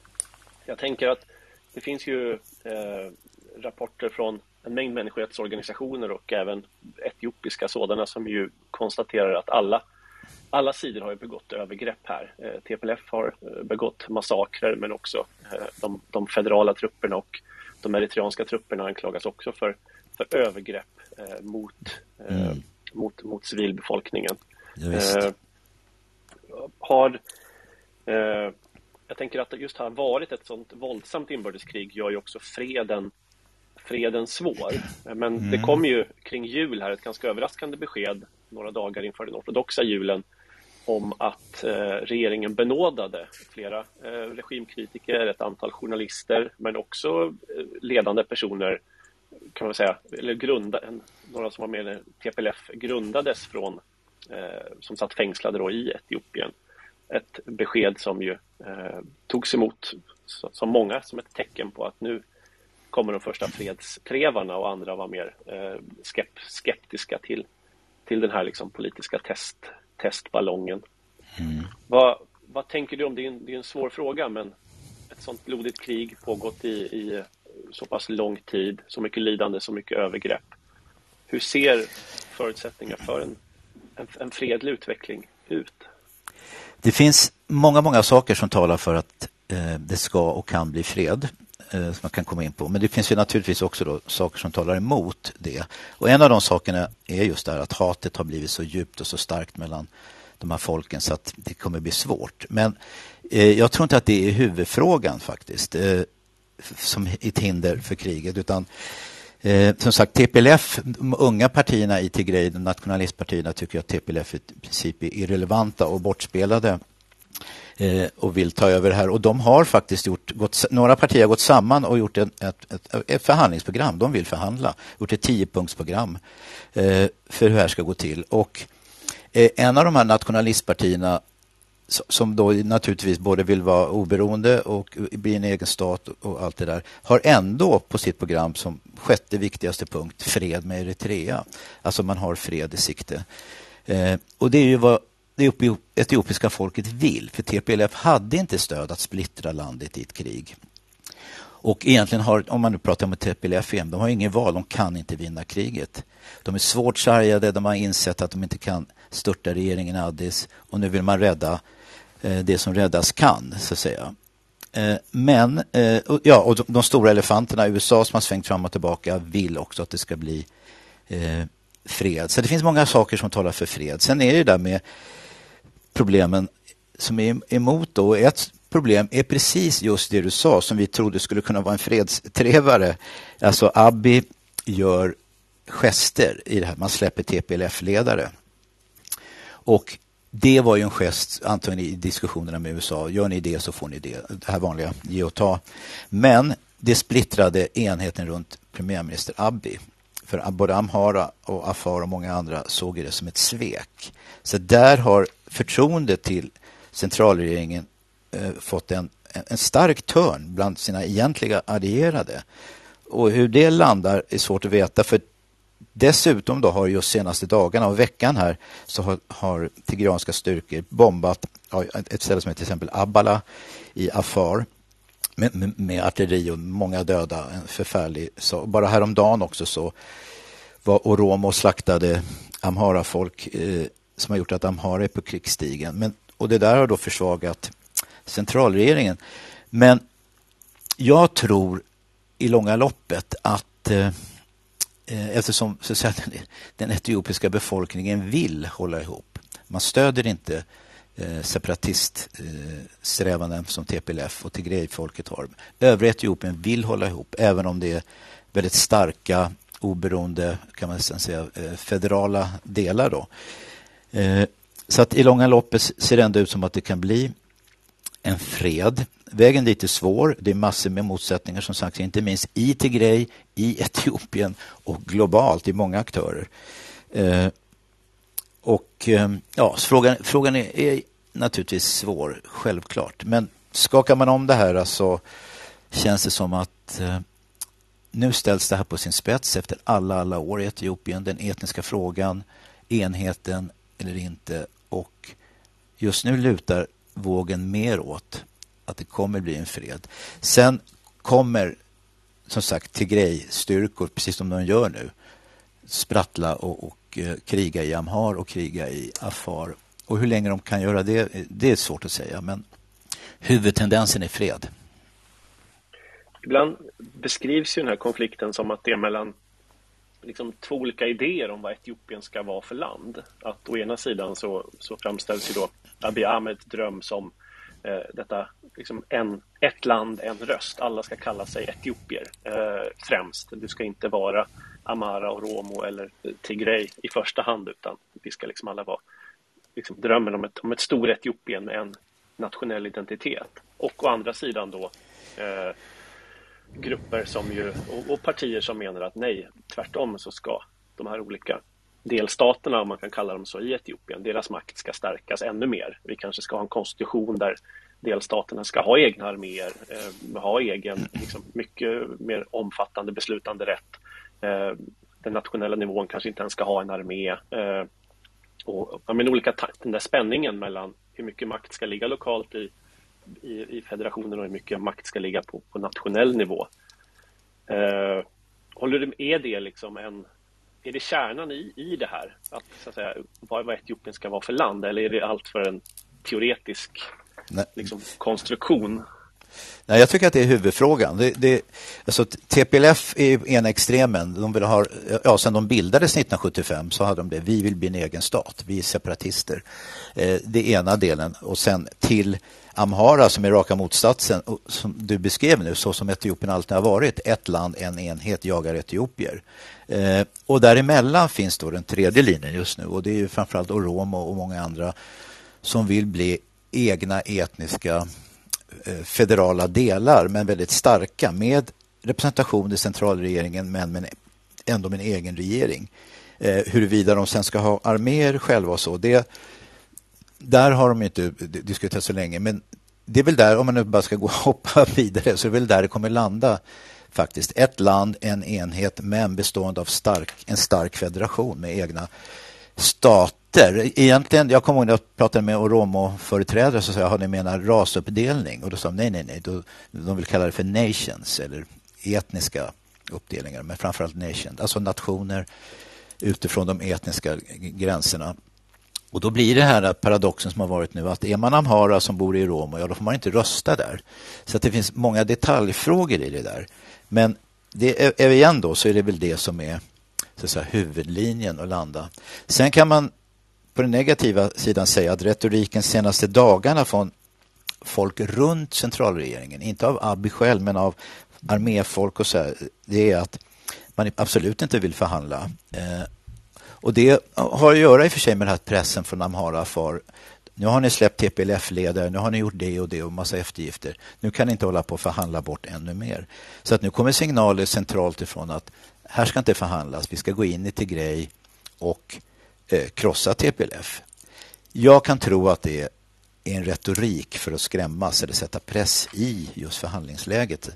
Jag tänker att det finns ju eh, rapporter från en mängd människorättsorganisationer och även etiopiska sådana som ju konstaterar att alla, alla sidor har begått övergrepp här. Eh, TPLF har eh, begått massakrer men också eh, de, de, federala trupperna och de eritreanska trupperna anklagas också för, för övergrepp mot, mm. mot, mot civilbefolkningen. Ja, har jag tänker att just har varit ett sånt våldsamt inbördeskrig gör ju också freden freden svår. Men mm. det kom ju kring jul här ett ganska överraskande besked några dagar inför den ortodoxa julen om att eh, regeringen benådade flera eh, regimkritiker, ett antal journalister men också eh, ledande personer kan man säga, eller grunda, några som var med när TPLF grundades från, eh, som satt fängslade då i Etiopien. Ett besked som ju eh, togs emot som många som ett tecken på att nu kommer de första fredstrevarna och andra var mer eh, skeptiska till, till den här liksom politiska test, testballongen. Mm. Vad, vad tänker du om, det är, en, det är en svår fråga, men ett sånt blodigt krig pågått i, i så pass lång tid, så mycket lidande, så mycket övergrepp. Hur ser förutsättningar för en, en, en fredlig utveckling ut? Det finns många, många saker som talar för att eh, det ska och kan bli fred. Eh, som man kan komma in på. Men det finns ju naturligtvis också då saker som talar emot det. Och en av de sakerna är just det här att hatet har blivit så djupt och så starkt mellan de här folken så att det kommer bli svårt. Men eh, jag tror inte att det är huvudfrågan faktiskt eh, som ett hinder för kriget utan Eh, som sagt, TPLF, de unga partierna i Tigray, de nationalistpartierna, tycker att TPLF i princip är irrelevanta och bortspelade Eh, och vill ta över här. Och de har faktiskt gjort, gått, några partier har gått samman och gjort ett, ett, ett, ett förhandlingsprogram. De vill förhandla, gjort ett tiopunktsprogram eh, för hur det här ska gå till. Och eh, en av de här nationalistpartierna som då naturligtvis både vill vara oberoende och bli en egen stat och allt det där, har ändå på sitt program som sjätte viktigaste punkt fred med Eritrea. Alltså man har fred i sikte. Eh, och det är ju vad det etiopiska folket vill. För TPLF hade inte stöd att splittra landet i ett krig. Och egentligen har, om man nu pratar om TPLF igen, de har ingen val, de kan inte vinna kriget. De är svårt sargade, de har insett att de inte kan störta regeringen Addis och nu vill man rädda eh, det som räddas kan, så att säga. Eh, men, eh, ja, och de, stora elefanterna, USA som har svängt fram och tillbaka, vill också att det ska bli fred. Så det finns många saker som talar för fred. Sen är det där med problemen som är emot då. Ett problem är precis just det du sa som vi trodde skulle kunna vara en fredstrevare. Alltså Abiy gör gester i det här. Man släpper TPLF-ledare. Och det var ju en gest, antagligen i diskussionerna med USA. Gör ni det så får ni det. Det här vanliga, ge och ta. Men det splittrade enheten runt premiärminister Abiy. För både Amhara och Afar och många andra såg det som ett svek. Så där har förtroendet till centralregeringen eh, fått en, en stark törn bland sina egentliga allierade. Och hur det landar är svårt att veta för dessutom då har just senaste dagarna och veckan här så har, har tigranska styrkor bombat ja, ett ställe som heter till exempel Abbala i Afar med, med, med artilleri och många döda. En förfärlig så Bara häromdagen också så var Oromo slaktade Amhara-folk eh, som har gjort att Amhara är på krigsstigen. Men, och det där har då försvagat centralregeringen. Men jag tror i långa loppet att eh, eh eftersom så att säga, den etiopiska befolkningen vill hålla ihop. Man stöder inte eh, separatiststrävanden eh, som TPLF och Tigrayfolket har. Övriga Etiopien vill hålla ihop även om det är väldigt starka oberoende kan man säga, eh, federala delar. Då. Eh, så att i långa loppet ser det ändå ut som att det kan bli en fred. vägen dit är svår. Det är massor med motsättningar som sagt, inte minst i Tigray, i Etiopien och globalt i många aktörer. Eh, och eh, ja, frågan, frågan är, är, naturligtvis svår, självklart. Men skakar man om det här så känns det som att nu ställs det här på sin spets efter alla, alla år i Etiopien. Den etniska frågan, enheten eller inte. Och just nu lutar vågen mer åt att det kommer bli en fred. Sen kommer som sagt Tigray-styrkor, precis som de gör nu, sprattla och, och eh, kriga i Amhar och kriga i Afar. Och hur länge de kan göra det, det är svårt att säga. Men huvudtendensen är fred. Ibland beskrivs ju den här konflikten som att det är mellan liksom två olika idéer om vad Etiopien ska vara för land. Att å ena sidan så, så framställs ju då Abiy Ahmeds dröm som eh, detta liksom en, ett land, en röst. Alla ska kalla sig etiopier eh, främst. Du ska inte vara Amara, Oromo eller Tigray i första hand utan vi ska liksom alla vara liksom drömmen om ett, om ett stort Etiopien med en nationell identitet. Och å andra sidan då eh, grupper som ju, och, och, partier som menar att nej, tvärtom så ska de här olika delstaterna, om man kan kalla dem så, i Etiopien, deras makt ska stärkas ännu mer. Vi kanske ska ha en konstitution där delstaterna ska ha egna arméer, eh, ha egen, liksom, mycket mer omfattande beslutande rätt. Eh, den nationella nivån kanske inte ens ska ha en armé. Eh, och, men olika den där spänningen mellan hur mycket makt ska ligga lokalt i i, i federationen och hur mycket makt ska ligga på, på nationell nivå. Eh, håller du, är det liksom en är det kärnan i, i det här? Att, så att säga, vad, vad Etiopien ska vara för land eller är det allt för en teoretisk liksom, konstruktion? Nej, jag tycker att det är huvudfrågan. Det, det, alltså, TPLF är ena extremen. De vill ha, ja, sen de bildades 1975 så hade de det. Vi vill bli en egen stat. Vi är separatister. Eh, det är ena delen. Och sen till Amhara som är raka motsatsen som du beskrev nu så som Etiopien alltid har varit. Ett land, en enhet jagar etiopier. Eh, och däremellan finns då den tredje linjen just nu och det är ju framförallt Oromo och många andra som vill bli egna etniska eh, federala delar men väldigt starka med representation i centralregeringen men med ändå med en egen regering. Eh, huruvida de sen ska ha arméer själva och så, det där har de inte diskuterat så länge, men det är väl där, om man nu bara ska gå och hoppa vidare, så är det väl där det kommer landa faktiskt. Ett land, en enhet, men bestående av stark, en stark federation med egna stater. Egentligen, jag kommer ihåg när jag pratade med Oromo-företrädare så sa jag, har ni menar rasuppdelning? Och då sa de nej, nej, nej, då, de vill kalla det för nations eller etniska uppdelningar, men framförallt nations, alltså nationer utifrån de etniska gränserna. Och då blir det här paradoxen som har varit nu att är man amhara som bor i Rom, ja, då får man inte rösta där. Så att det finns många detaljfrågor i det där. Men det är, är igen då så är det väl det som är så att säga, huvudlinjen att landa. Sen kan man på den negativa sidan säga att retoriken senaste dagarna från folk runt centralregeringen, inte av Abiy själv men av arméfolk och så här, det är att man absolut inte vill förhandla. Eh, och det har att göra i och för sig med den här pressen från Amhara för nu har ni släppt TPLF-ledare, nu har ni gjort det och det och massa eftergifter. Nu kan ni inte hålla på och förhandla bort ännu mer. Så att nu kommer signaler centralt ifrån att här ska inte förhandlas, vi ska gå in i Tigray och eh, krossa TPLF. Jag kan tro att det är en retorik för att skrämmas eller sätta press i just förhandlingsläget.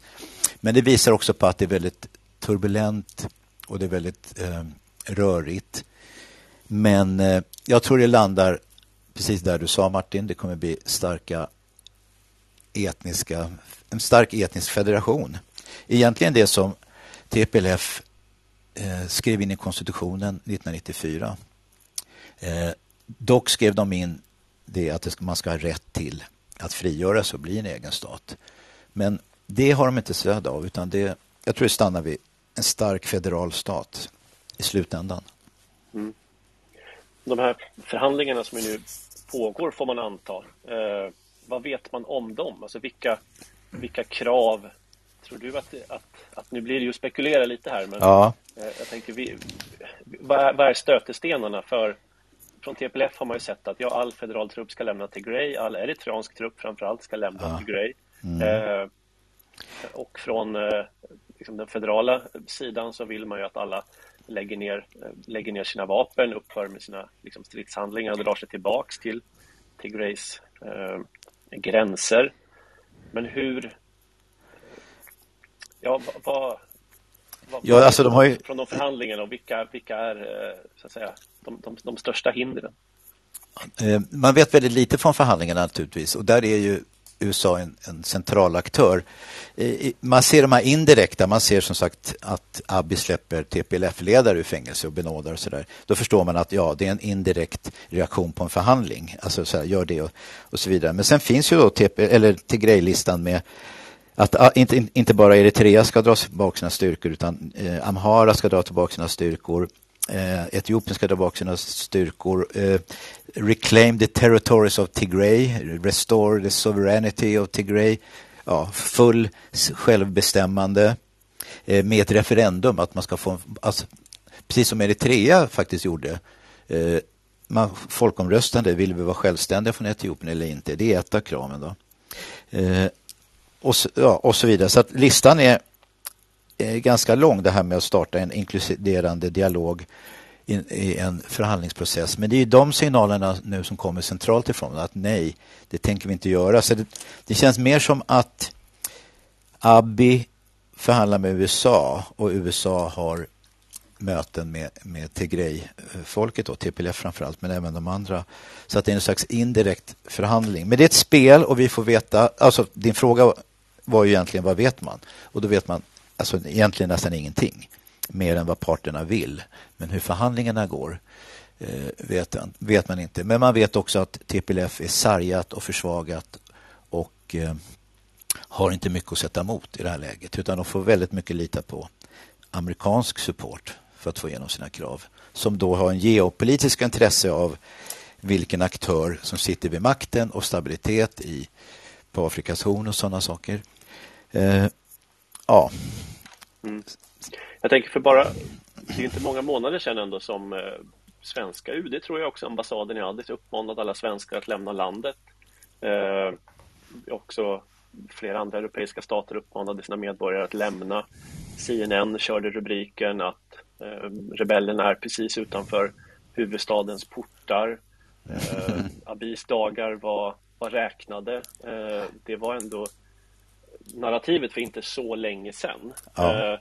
Men det visar också på att det är väldigt turbulent och det är väldigt eh, rörigt. Men eh, jag tror det landar precis där du sa Martin. Det kommer bli starka etniska, en stark etnisk federation. Egentligen det som TPLF eh, skrev in i konstitutionen 1994. Eh, dock skrev de in det att man ska ha rätt till att frigöra sig och bli en egen stat. Men det har de inte stöd av utan det, jag tror det stannar vid en stark federal stat i slutändan. Mm de här förhandlingarna som nu pågår får man anta. Eh, vad vet man om dem? Alltså vilka, vilka krav tror du att, att, att nu blir det ju att spekulera lite här, men ja. eh, jag tänker, vi, vad, är, vad är stötestenarna för från TPLF har man ju sett att ja, all federal trupp ska lämna till Gray, all eritreansk trupp framförallt ska lämna ja. till Gray. Mm. Eh, och från eh, liksom den federala sidan så vill man ju att alla lägger ner, eh, lägger ner sina vapen, upphör med sina liksom, stridshandlingar och drar sig tillbaks till Tigrays eh, gränser. Men hur... Ja, vad... vad ja, alltså de har ju... Från de förhandlingarna och vilka, vilka är eh, så att säga, de, de, de största hindren? Eh, man vet väldigt lite från förhandlingarna naturligtvis och där är ju USA en, en central aktör. Man ser de här indirekta, man ser som sagt att Abiy släpper TPLF-ledare ur fängelse och benådar och sådär. Då förstår man att ja, det är en indirekt reaktion på en förhandling. Alltså så här, gör det och, och, så vidare. Men sen finns ju då TP, eller Tigray-listan med att ah, inte, inte bara Eritrea ska dra tillbaka sina styrkor utan eh, Amhara ska dra tillbaka sina styrkor. Eh, Etiopien ska dra bak sina styrkor. Eh, reclaim the territories of Tigray, restore the sovereignty of Tigray. Ja, full självbestämmande eh, med ett referendum att man ska få, alltså, precis som Eritrea faktiskt gjorde. Eh, man folkomröstade, vill vi vara självständiga från Etiopien eller inte? Det är ett av kraven. Då. Eh, och, så, ja, och så vidare. Så att listan är Eh, ganska lång det här med att starta en inkluderande dialog i en förhandlingsprocess. Men det är de signalerna nu som kommer centralt ifrån att nej, det tänker vi inte göra. Så det, det känns mer som att Abiy förhandlar med USA och USA har möten med, med Tigray-folket, TPLF framförallt, men även de andra. Så att det är en slags indirekt förhandling. Men det är ett spel och vi får veta, alltså din fråga var ju egentligen vad vet man? Och då vet man alltså egentligen nästan ingenting mer än vad parterna vill. Men hur förhandlingarna går eh, vet, vet, man inte. Men man vet också att TPLF är sargat och försvagat och eh, har inte mycket att sätta emot i det här läget utan de får väldigt mycket lita på amerikansk support för att få igenom sina krav som då har en geopolitisk intresse av vilken aktör som sitter vid makten och stabilitet i, på Afrikas horn och sådana saker. Eh, ja. Mm. Jag tänker för bara, det är inte många månader sedan ändå som eh, svenska UD, tror jag också, ambassaden i Addis uppmanade alla svenskar att lämna landet. Eh, också flera andra europeiska stater uppmanade sina medborgare att lämna. CNN körde rubriken att eh, rebellerna är precis utanför huvudstadens portar. Eh, Abis dagar var, var räknade. Eh, det var ändå narrativet för inte så länge sedan. Ja. Eh,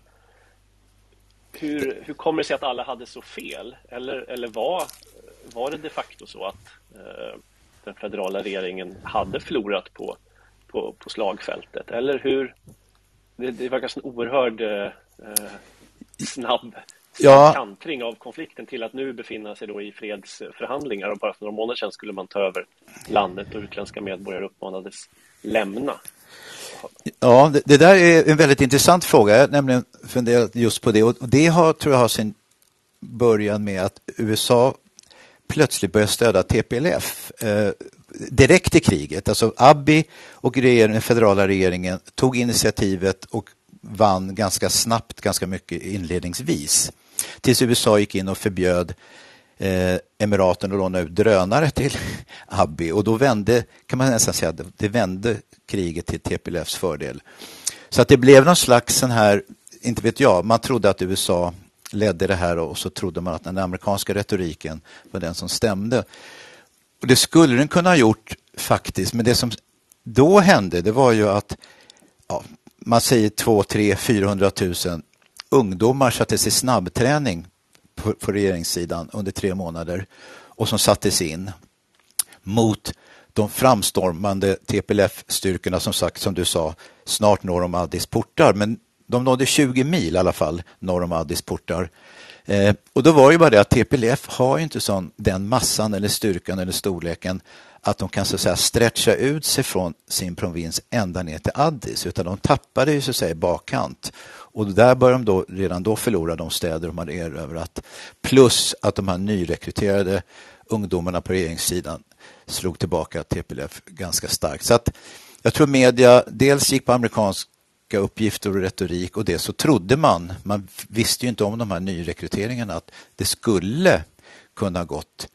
hur, hur kommer det sig att alla hade så fel? Eller, eller var, var det de facto så att eh, den federala regeringen hade förlorat på, på, på slagfältet? Eller hur? Det, det verkar som en oerhörd eh, snabb ja. kantring av konflikten till att nu befinna sig då i fredsförhandlingar och bara för några månader sedan skulle man ta över landet och utländska medborgare uppmanades lämna. Ja, det, det, där är en väldigt intressant fråga. Jag har nämligen funderat just på det och det har, tror jag har sin början med att USA plötsligt började stödja TPLF eh, direkt i kriget. Alltså Abiy och regeringen, den federala regeringen tog initiativet och vann ganska snabbt ganska mycket inledningsvis. Tills USA gick in och förbjöd eh, Emiraten att låna ut drönare till Abiy och då vände, kan man nästan säga, det vände kriget till TPLFs fördel. Så att det blev någon slags sån här, inte vet jag, man trodde att USA ledde det här och så trodde man att den amerikanska retoriken var den som stämde. Och det skulle den kunna ha gjort faktiskt, men det som då hände det var ju att ja, man säger 2, 3, 400 000 ungdomar sattes i snabbträning på, på regeringssidan under tre månader och som sattes in mot de framstormande TPLF-styrkorna som sagt, som du sa, snart norr om Addis portar. Men de nådde 20 mil i alla fall norr om Addis portar. Eh, och då var det bara det att TPLF har inte sån, den massan eller styrkan eller storleken att de kan så att säga stretcha ut sig från sin provins ända ner till Addis utan de tappade ju så att säga bakkant. Och där började de då, redan då förlora de städer de hade erövrat. Plus att de här nyrekryterade ungdomarna på regeringssidan slog tillbaka TPLF ganska starkt. Så att jag tror media dels gick på amerikanska uppgifter och retorik och det så trodde man, man visste ju inte om de här nyrekryteringarna, att det skulle kunna gått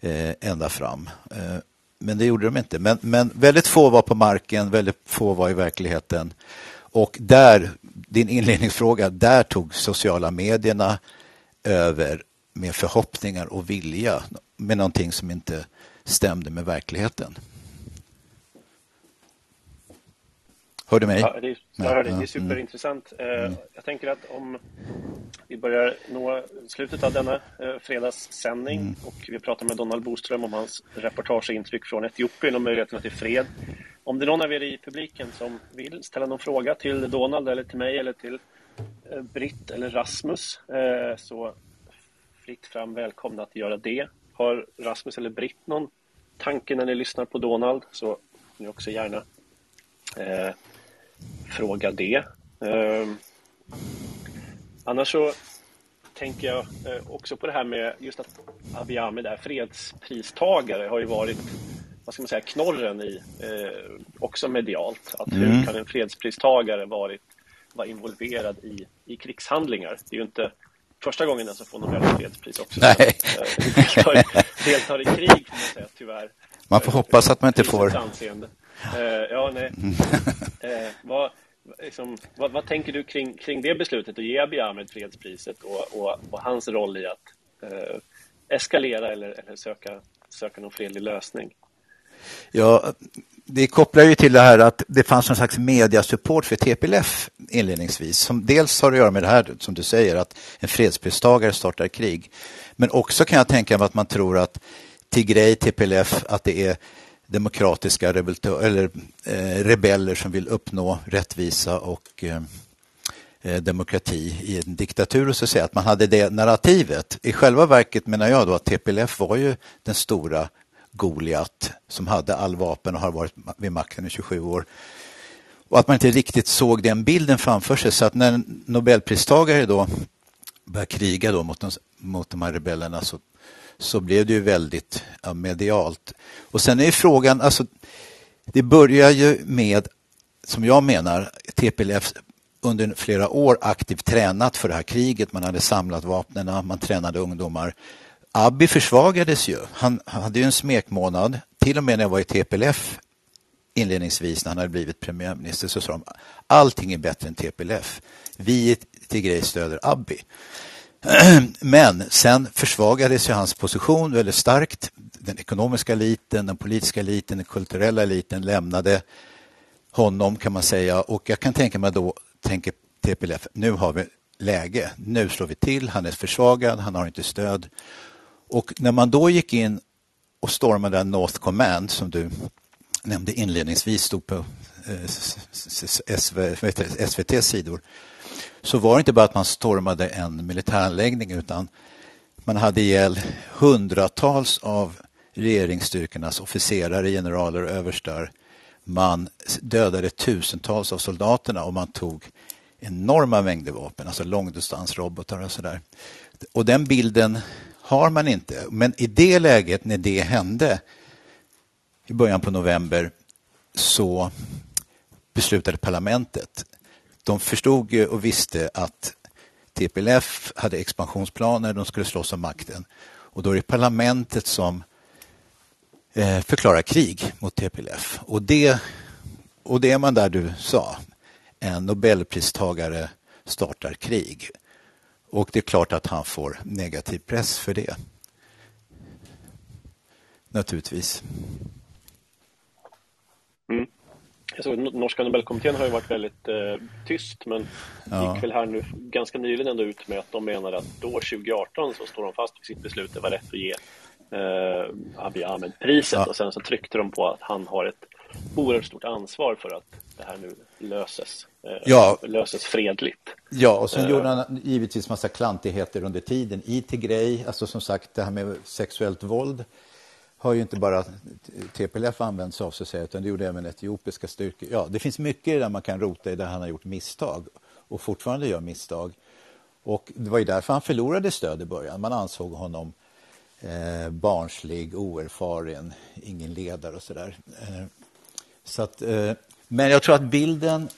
eh, ända fram. Eh, men det gjorde de inte. Men, men väldigt få var på marken, väldigt få var i verkligheten. Och där, din inledningsfråga, där tog sociala medierna över med förhoppningar och vilja med någonting som inte stämde med verkligheten. Hör du mig? Ja, det är, ja, det är superintressant. Eh, mm. Jag tänker att om vi börjar nå slutet av denna eh, fredagssändning mm. och vi pratar med Donald Boström om hans reportageintryck från Etiopien och möjligheterna till fred. Om det är någon av er i publiken som vill ställa någon fråga till Donald eller till mig eller till eh, Britt eller Rasmus så fritt fram välkomna att göra det. Har Rasmus eller Britt någon tanke när ni lyssnar på Donald så ni också gärna eh, fråga det. Eh, annars så tänker jag eh, också på det här med just att Abiy Ahmed är fredspristagare har ju varit vad ska man säga, knorren i, eh, också medialt. Att mm. Hur kan en fredspristagare varit, vara involverad i, i krigshandlingar? Det är ju inte första gången den som får Nobels fredspris också. Nej. deltar, deltar i krig, får man säga, tyvärr. Man får hoppas att man inte får... Anseende. Uh, ja, nej. Uh, vad, liksom, vad, vad, tänker du kring, kring det beslutet att ge Abiy Ahmed fredspriset och, och, och hans roll i att uh, eskalera eller, eller söka, söka någon fredlig lösning? Ja, det kopplar ju till det här att det fanns någon slags mediasupport för TPLF inledningsvis. Som dels har att göra med det här som du säger att en fredspristagare startar krig. Men också kan jag tänka mig att man tror att Tigray, TPLF, att det är demokratiska eller, eh, rebeller som vill uppnå rättvisa och eh, eh demokrati i en diktatur och så säga att man hade det narrativet. I själva verket menar jag då att TPLF var ju den stora Goliat som hade all vapen och har varit vid makten i 27 år. Och att man inte riktigt såg den bilden framför sig så att när Nobelpristagare då började kriga då mot, de, mot de här rebellerna så, så blev det ju väldigt ja, medialt. Och sen är frågan, alltså det börjar ju med, som jag menar, TPLF under flera år aktivt tränat för det här kriget. Man hade samlat vapnen, man tränade ungdomar. Abbi försvagades ju. Han hade ju en smekmånad. Till och med när jag var i TPLF inledningsvis när han hade blivit premiärminister så sa de allting är bättre än TPLF. Vi i Tigray stöder Abbi. Men sen försvagades ju hans position väldigt starkt. Den ekonomiska eliten, den politiska eliten, den kulturella eliten lämnade honom kan man säga och jag kan tänka mig då, tänker TPLF, nu har vi läge, nu slår vi till, han är försvagad, han har inte stöd och när man då gick in och stormade North Command som du nämnde inledningsvis stod på SVTs sidor så var det inte bara att man stormade en militäranläggning utan man hade ihjäl hundratals av regeringsstyrkornas officerare, generaler och överstar. Man dödade tusentals av soldaterna och man tog enorma mängder vapen, alltså långdistansrobotar och sådär. Och den bilden har man inte. Men i det läget när det hände i början på november så beslutade parlamentet. De förstod och visste att TPLF hade expansionsplaner, de skulle slåss om makten. Och då är det parlamentet som eh, förklarar krig mot TPLF. Och det, och det är man där du sa, en nobelpristagare startar krig. Och det är klart att han får negativ press för det. Naturligtvis. Mm. Jag såg norska Nobelkommittén har ju varit väldigt eh, tyst men ja. gick väl här nu ganska nyligen ändå ut med att de menar att då 2018 så står de fast vid sitt beslut. Det var rätt att ge eh, Abiy Ahmed priset ja. och sen så tryckte de på att han har ett oerhört stort ansvar för att det här nu löses, eh, ja. löses fredligt. Ja, och sen uh, gjorde han givetvis massa klantigheter under tiden i Tigray. Alltså som sagt, det här med sexuellt våld har ju inte bara TPLF använt sig av, så säga, utan det gjorde även etiopiska styrkor. Ja, det finns mycket där man kan rota i där han har gjort misstag och fortfarande gör misstag. Och det var ju därför han förlorade stöd i början. Man ansåg honom eh, barnslig, oerfaren, ingen ledare och sådär. Eh, så att, eh, men jag tror att bilden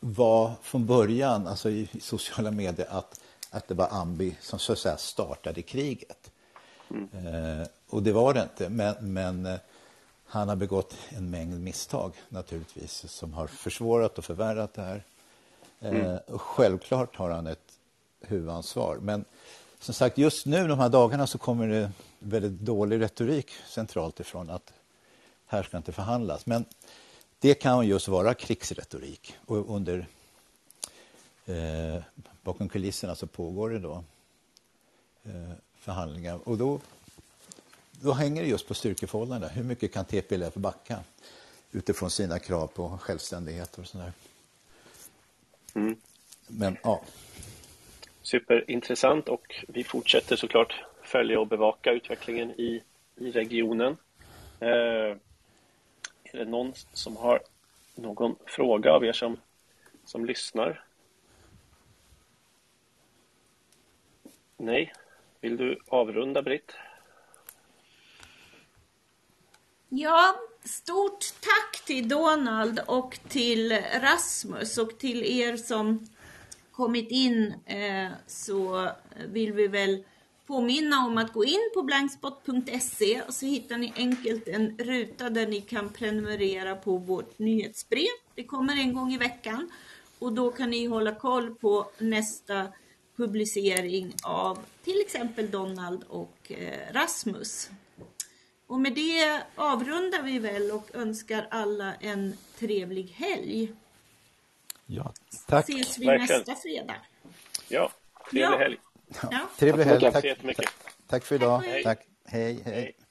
var från början, alltså i sociala medier, att, att det var Ambi som så att säga startade kriget. Mm. Eh, och det var det inte. Men, men eh, han har begått en mängd misstag naturligtvis som har försvårat och förvärrat det här. Eh, mm. självklart har han ett huvudansvar. Men som sagt, just nu de här dagarna så kommer det väldigt dålig retorik centralt ifrån att här ska inte förhandlas. Men det kan just vara krigsretorik. Och under eh, bakom kulisserna så pågår det då eh, förhandlingar. Och då, då hänger det just på styrkeförhållandena. Hur mycket kan TPLF backa utifrån sina krav på självständighet och sådär. Mm. Men ja. Superintressant och vi fortsätter såklart följa och bevaka utvecklingen i, i regionen. Eh, är det någon som har någon fråga av er som, som lyssnar? Nej. Vill du avrunda, Britt? Ja, stort tack till Donald och till Rasmus och till er som kommit in eh, så vill vi väl påminna om att gå in på blankspot.se och så hittar ni enkelt en ruta där ni kan prenumerera på vårt nyhetsbrev. Det kommer en gång i veckan och då kan ni hålla koll på nästa publicering av till exempel Donald och eh, Rasmus. Och med det avrundar vi väl och önskar alla en trevlig helg. Ja, tack. Ses vi Verkligen. nästa fredag. Ja, trevlig ja. helg. Ja. Trevlig helg. Tack, tack, tack, för idag. Tack. tack. hej. hej. hej.